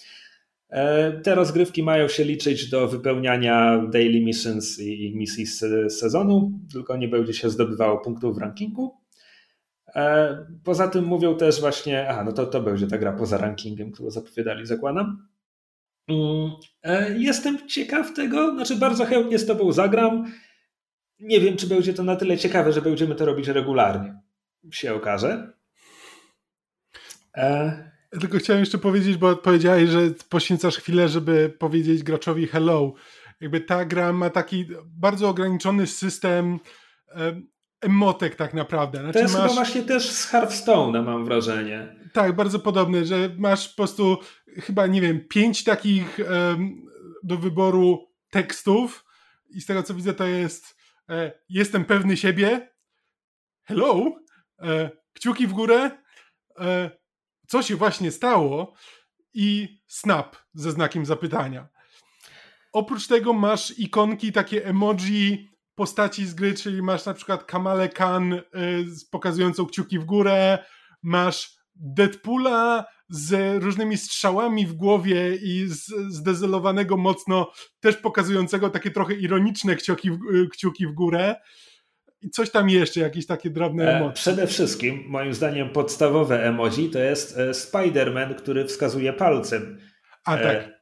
E, te rozgrywki mają się liczyć do wypełniania daily missions i misji z sezonu, tylko nie będzie się zdobywało punktów w rankingu. E, poza tym mówią też właśnie, a no to, to będzie ta gra poza rankingiem, którą zapowiadali, zakładam. Mm, e, jestem ciekaw tego, znaczy bardzo chętnie z Tobą zagram. Nie wiem, czy będzie to na tyle ciekawe, że będziemy to robić regularnie. Się okaże. Tylko chciałem jeszcze powiedzieć, bo powiedziałeś, że poświęcasz chwilę, żeby powiedzieć graczowi hello. Jakby ta gra ma taki bardzo ograniczony system emotek tak naprawdę. Znaczy to jest masz... chyba właśnie też z Hearthstone, mam wrażenie. Tak, bardzo podobny, że masz po prostu chyba, nie wiem, pięć takich um, do wyboru tekstów i z tego co widzę to jest e, jestem pewny siebie, hello, e, kciuki w górę, e, co się właśnie stało i snap ze znakiem zapytania. Oprócz tego masz ikonki, takie emoji postaci z gry, czyli masz na przykład Kamale Khan y, pokazującą kciuki w górę, masz Deadpoola z różnymi strzałami w głowie i zdezelowanego mocno, też pokazującego takie trochę ironiczne kciuki w, y, kciuki w górę i coś tam jeszcze, jakieś takie drobne e, emocje. Przede wszystkim, moim zdaniem, podstawowe emoji to jest e, Spider-Man, który wskazuje palcem. A e, tak.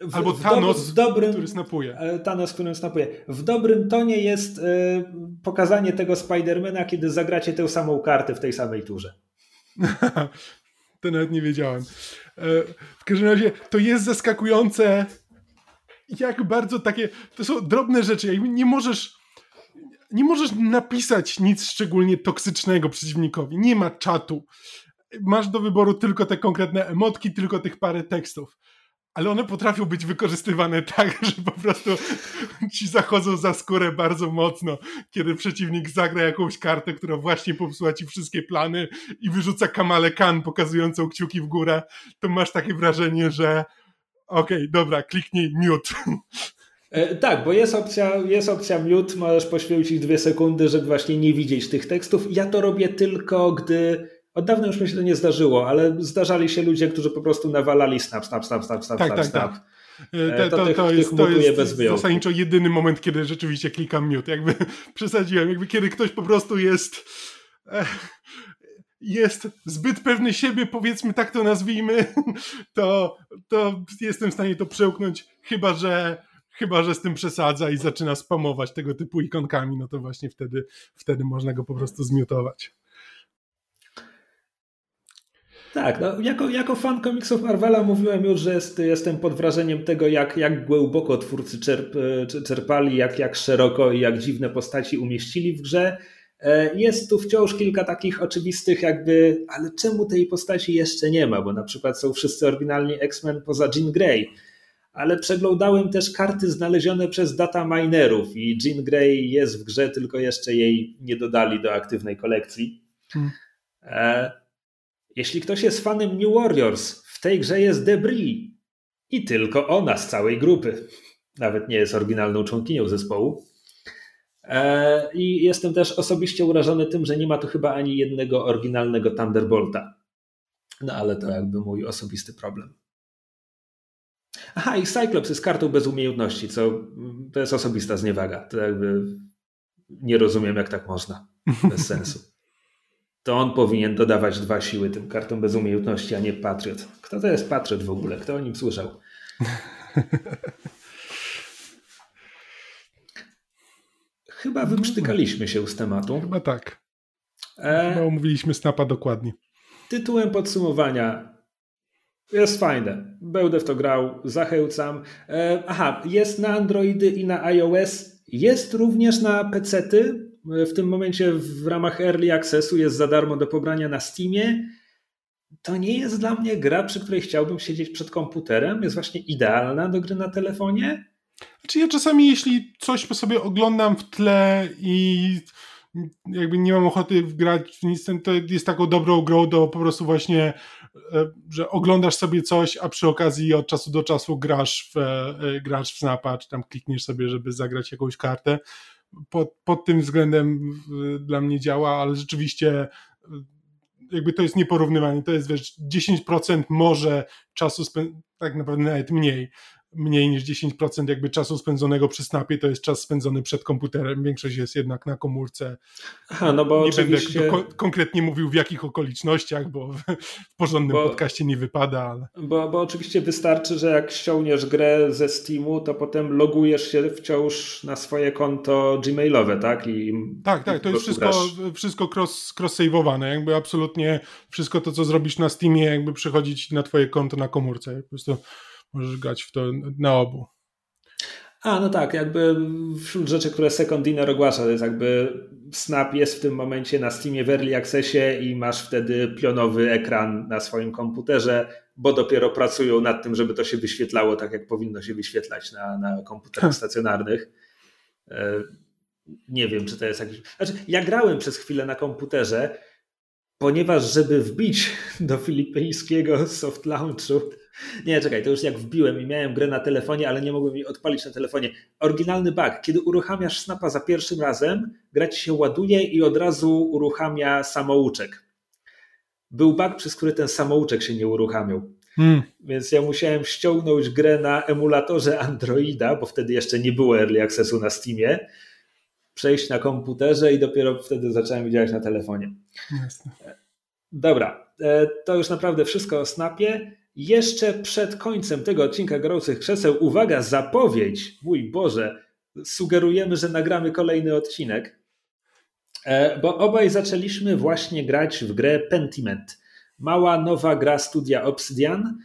W, Albo Thanos, w dobrym, który snapuje. Thanos, który snapuje. W dobrym tonie jest pokazanie tego Spidermana, kiedy zagracie tę samą kartę w tej samej turze. to nawet nie wiedziałem. w każdym razie to jest zaskakujące, jak bardzo takie. To są drobne rzeczy. Nie możesz nie możesz napisać nic szczególnie toksycznego przeciwnikowi. Nie ma czatu. Masz do wyboru tylko te konkretne emotki, tylko tych parę tekstów. Ale one potrafią być wykorzystywane tak, że po prostu ci zachodzą za skórę bardzo mocno, kiedy przeciwnik zagra jakąś kartę, która właśnie popsuła ci wszystkie plany i wyrzuca Kamale Khan pokazującą kciuki w górę, to masz takie wrażenie, że okej, okay, dobra, kliknij mute. Tak, bo jest opcja, jest opcja mute, możesz poświęcić dwie sekundy, żeby właśnie nie widzieć tych tekstów. Ja to robię tylko, gdy od dawna już mi się to nie zdarzyło, ale zdarzali się ludzie, którzy po prostu nawalali snap, snap, snap, snap, snap, tak, snap, tak, snap. Tak. E, e, to, to, to, jest, to jest zasadniczo jedyny moment, kiedy rzeczywiście klikam mute. Jakby przesadziłem, jakby kiedy ktoś po prostu jest jest zbyt pewny siebie, powiedzmy tak to nazwijmy, to, to jestem w stanie to przełknąć, chyba że Chyba, że z tym przesadza i zaczyna spamować tego typu ikonkami, no to właśnie wtedy, wtedy można go po prostu zmiutować. Tak, no, jako, jako fan komiksów Marvela mówiłem już, że jest, jestem pod wrażeniem tego, jak, jak głęboko twórcy czerp, czerpali, jak, jak szeroko i jak dziwne postaci umieścili w grze. E, jest tu wciąż kilka takich oczywistych jakby, ale czemu tej postaci jeszcze nie ma? Bo na przykład są wszyscy oryginalni X-Men poza Jean Grey ale przeglądałem też karty znalezione przez data minerów i Jean Grey jest w grze, tylko jeszcze jej nie dodali do aktywnej kolekcji. Hmm. Jeśli ktoś jest fanem New Warriors, w tej grze jest Debris. I tylko ona z całej grupy. Nawet nie jest oryginalną członkinią zespołu. E, I jestem też osobiście urażony tym, że nie ma tu chyba ani jednego oryginalnego Thunderbolta. No ale to jakby mój osobisty problem. Aha, i Cyclops jest kartą bez umiejętności, co to jest osobista zniewaga. To jakby nie rozumiem, jak tak można. Bez sensu. To on powinien dodawać dwa siły tym kartom bez umiejętności, a nie Patriot. Kto to jest Patriot w ogóle? Kto o nim słyszał? Chyba wyprztykaliśmy się z tematu. Chyba tak. E... Chyba omówiliśmy Snapa dokładnie. Tytułem podsumowania jest fajne. Będę w to grał, zachęcam. E, aha, jest na Androidy i na iOS. Jest również na PC-ty. W tym momencie w ramach Early Accessu jest za darmo do pobrania na Steamie. To nie jest dla mnie gra, przy której chciałbym siedzieć przed komputerem. Jest właśnie idealna do gry na telefonie. Znaczy ja czasami, jeśli coś sobie oglądam w tle i jakby nie mam ochoty grać w nic, to jest taką dobrą grą do po prostu właśnie, e, że oglądasz sobie coś, a przy okazji od czasu do czasu grasz w, e, grasz w Snapa, czy tam klikniesz sobie, żeby zagrać jakąś kartę. Pod, pod tym względem dla mnie działa, ale rzeczywiście e, jakby to jest nieporównywanie. To jest wiesz, 10% może czasu, tak naprawdę nawet mniej, mniej niż 10% jakby czasu spędzonego przy snapie to jest czas spędzony przed komputerem, większość jest jednak na komórce. Aha, no bo nie oczywiście... będę ko konkretnie mówił w jakich okolicznościach, bo w, porządnym bo, podcaście nie wypada. Ale... Bo, bo oczywiście wystarczy, że jak ściągniesz grę ze Steamu, to potem logujesz się wciąż na swoje konto gmailowe, tak? I, tak, tak, to jest wszystko, wszystko cross, cross-save'owane, jakby absolutnie wszystko to, co zrobisz na Steamie, jakby przychodzić na twoje konto na komórce. Po prostu możesz grać w to na obu. A, no tak, jakby wśród rzeczy, które Second Dinner ogłasza, to jest jakby Snap jest w tym momencie na Steamie w Early Accessie i masz wtedy pionowy ekran na swoim komputerze, bo dopiero pracują nad tym, żeby to się wyświetlało tak, jak powinno się wyświetlać na, na komputerach stacjonarnych. E, nie wiem, czy to jest jakiś... Znaczy, ja grałem przez chwilę na komputerze, ponieważ żeby wbić do filipińskiego soft launchu, nie, czekaj, to już jak wbiłem i miałem grę na telefonie, ale nie mogłem jej odpalić na telefonie. Oryginalny bug. Kiedy uruchamiasz snapa za pierwszym razem, gra ci się ładuje i od razu uruchamia samouczek. Był bug, przez który ten samouczek się nie uruchamiał. Hmm. Więc ja musiałem ściągnąć grę na emulatorze Androida, bo wtedy jeszcze nie było Early Accessu na Steamie, przejść na komputerze i dopiero wtedy zacząłem działać na telefonie. Jasne. Dobra, e, to już naprawdę wszystko o Snapie. Jeszcze przed końcem tego odcinka Gorących Krzeseł, uwaga, zapowiedź, mój Boże, sugerujemy, że nagramy kolejny odcinek, e, bo obaj zaczęliśmy właśnie grać w grę Pentiment. Mała, nowa gra studia Obsidian.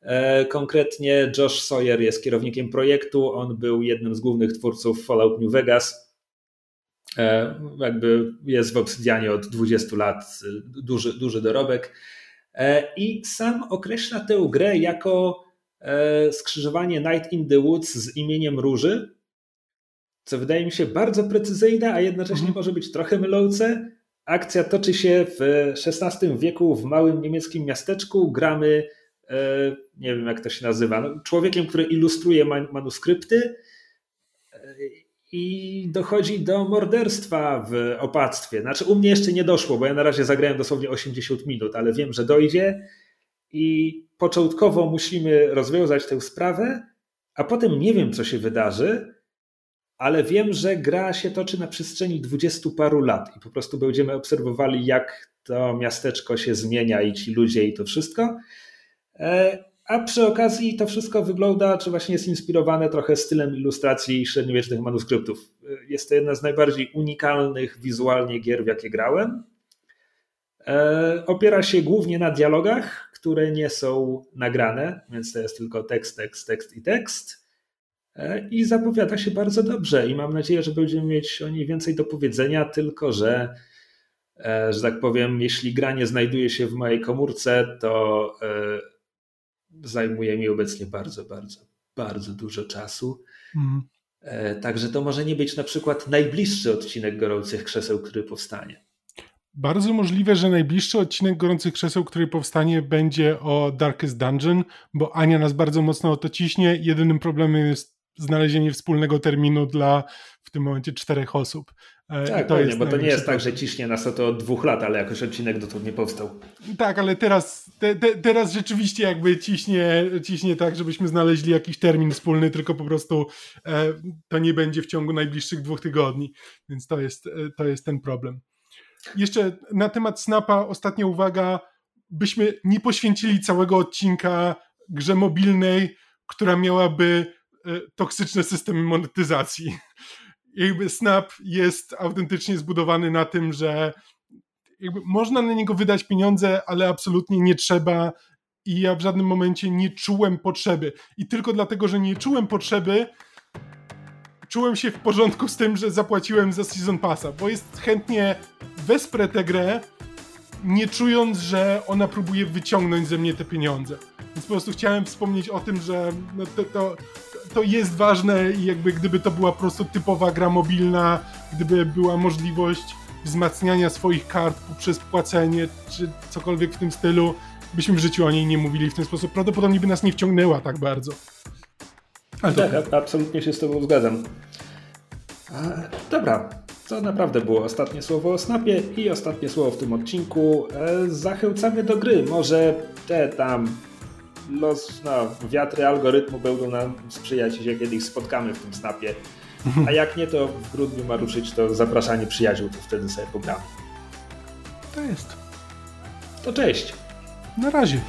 E, konkretnie Josh Sawyer jest kierownikiem projektu, on był jednym z głównych twórców Fallout New Vegas. E, jakby jest w Obsidianie od 20 lat, duży, duży dorobek. E, I sam określa tę grę jako e, skrzyżowanie Night in the Woods z imieniem Róży, co wydaje mi się bardzo precyzyjne, a jednocześnie mhm. może być trochę mylące. Akcja toczy się w XVI wieku w małym niemieckim miasteczku. Gramy, e, nie wiem jak to się nazywa, no, człowiekiem, który ilustruje manuskrypty i dochodzi do morderstwa w opactwie. Znaczy, u mnie jeszcze nie doszło, bo ja na razie zagrałem dosłownie 80 minut, ale wiem, że dojdzie i początkowo musimy rozwiązać tę sprawę, a potem nie wiem, co się wydarzy, ale wiem, że gra się toczy na przestrzeni dwudziestu paru lat i po prostu będziemy obserwowali, jak to miasteczko się zmienia i ci ludzie i to wszystko. A przy okazji to wszystko wygląda, czy właśnie jest inspirowane trochę stylem ilustracji średniowiecznych manuskryptów. Jest to jedna z najbardziej unikalnych wizualnie gier, w jakie grałem. E, opiera się głównie na dialogach, które nie są nagrane, więc to jest tylko tekst, tekst, tekst i tekst. E, I zapowiada się bardzo dobrze i mam nadzieję, że będziemy mieć o niej więcej do powiedzenia, tylko że, e, że tak powiem, jeśli gra nie znajduje się w mojej komórce, to zajmuje mi obecnie bardzo, bardzo, bardzo dużo czasu. Mhm. Także to może nie być na przykład najbliższy odcinek Gorących Krzeseł, który powstanie. bardzo możliwe, że najbliższy odcinek Gorących Krzeseł, który powstanie, będzie o Darkest Dungeon, bo Ania nas bardzo mocno o to ciśnie. Jedynym problemem jest znalezienie wspólnego terminu dla w tym momencie czterech osób. E, tak, to jest bo to nie jest tak, że ciśnie nas o to od dwóch lat, ale jakoś odcinek dotąd nie powstał. Tak, ale teraz, te, te, teraz rzeczywiście jakby ciśnie, ciśnie tak, żebyśmy znaleźli jakiś termin wspólny, tylko po prostu e, to nie będzie w ciągu najbliższych dwóch tygodni, więc to jest, e, to jest ten problem. Jeszcze na temat Snapa ostatnia uwaga, byśmy nie poświęcili całego odcinka grze mobilnej, która miałaby e, toksyczne systemy monetyzacji jakby Snap jest autentycznie zbudowany na tym, że można na niego wydać pieniądze, ale absolutnie nie trzeba i ja w żadnym momencie nie czułem potrzeby. I tylko dlatego, że nie czułem potrzeby, czułem się w porządku z tym, że zapłaciłem za Season Passa, bo jest chętnie wesprę tę grę, nie czując, że ona próbuje wyciągnąć ze mnie te pieniądze. Więc po prostu chciałem wspomnieć o tym, że no to, to, to jest ważne i jakby gdyby to była po prostu typowa gra mobilna, gdyby była możliwość wzmacniania swoich kart poprzez płacenie czy cokolwiek w tym stylu, byśmy w życiu o niej nie mówili w ten sposób. Prawdopodobnie by nas nie wciągnęła tak bardzo. Ale tak, to... absolutnie się z Tobą zgadzam. Dobra, to naprawdę było ostatnie słowo o Snapie i ostatnie słowo w tym odcinku. E, zachęcamy do gry. Może te tam los, no, wiatry algorytmu będą nam sprzyjać, się kiedyś spotkamy w tym snapie. A jak nie, to w grudniu ma ruszyć to zapraszanie przyjaciół, to wtedy sobie pogramy. To jest. To cześć. Na razie.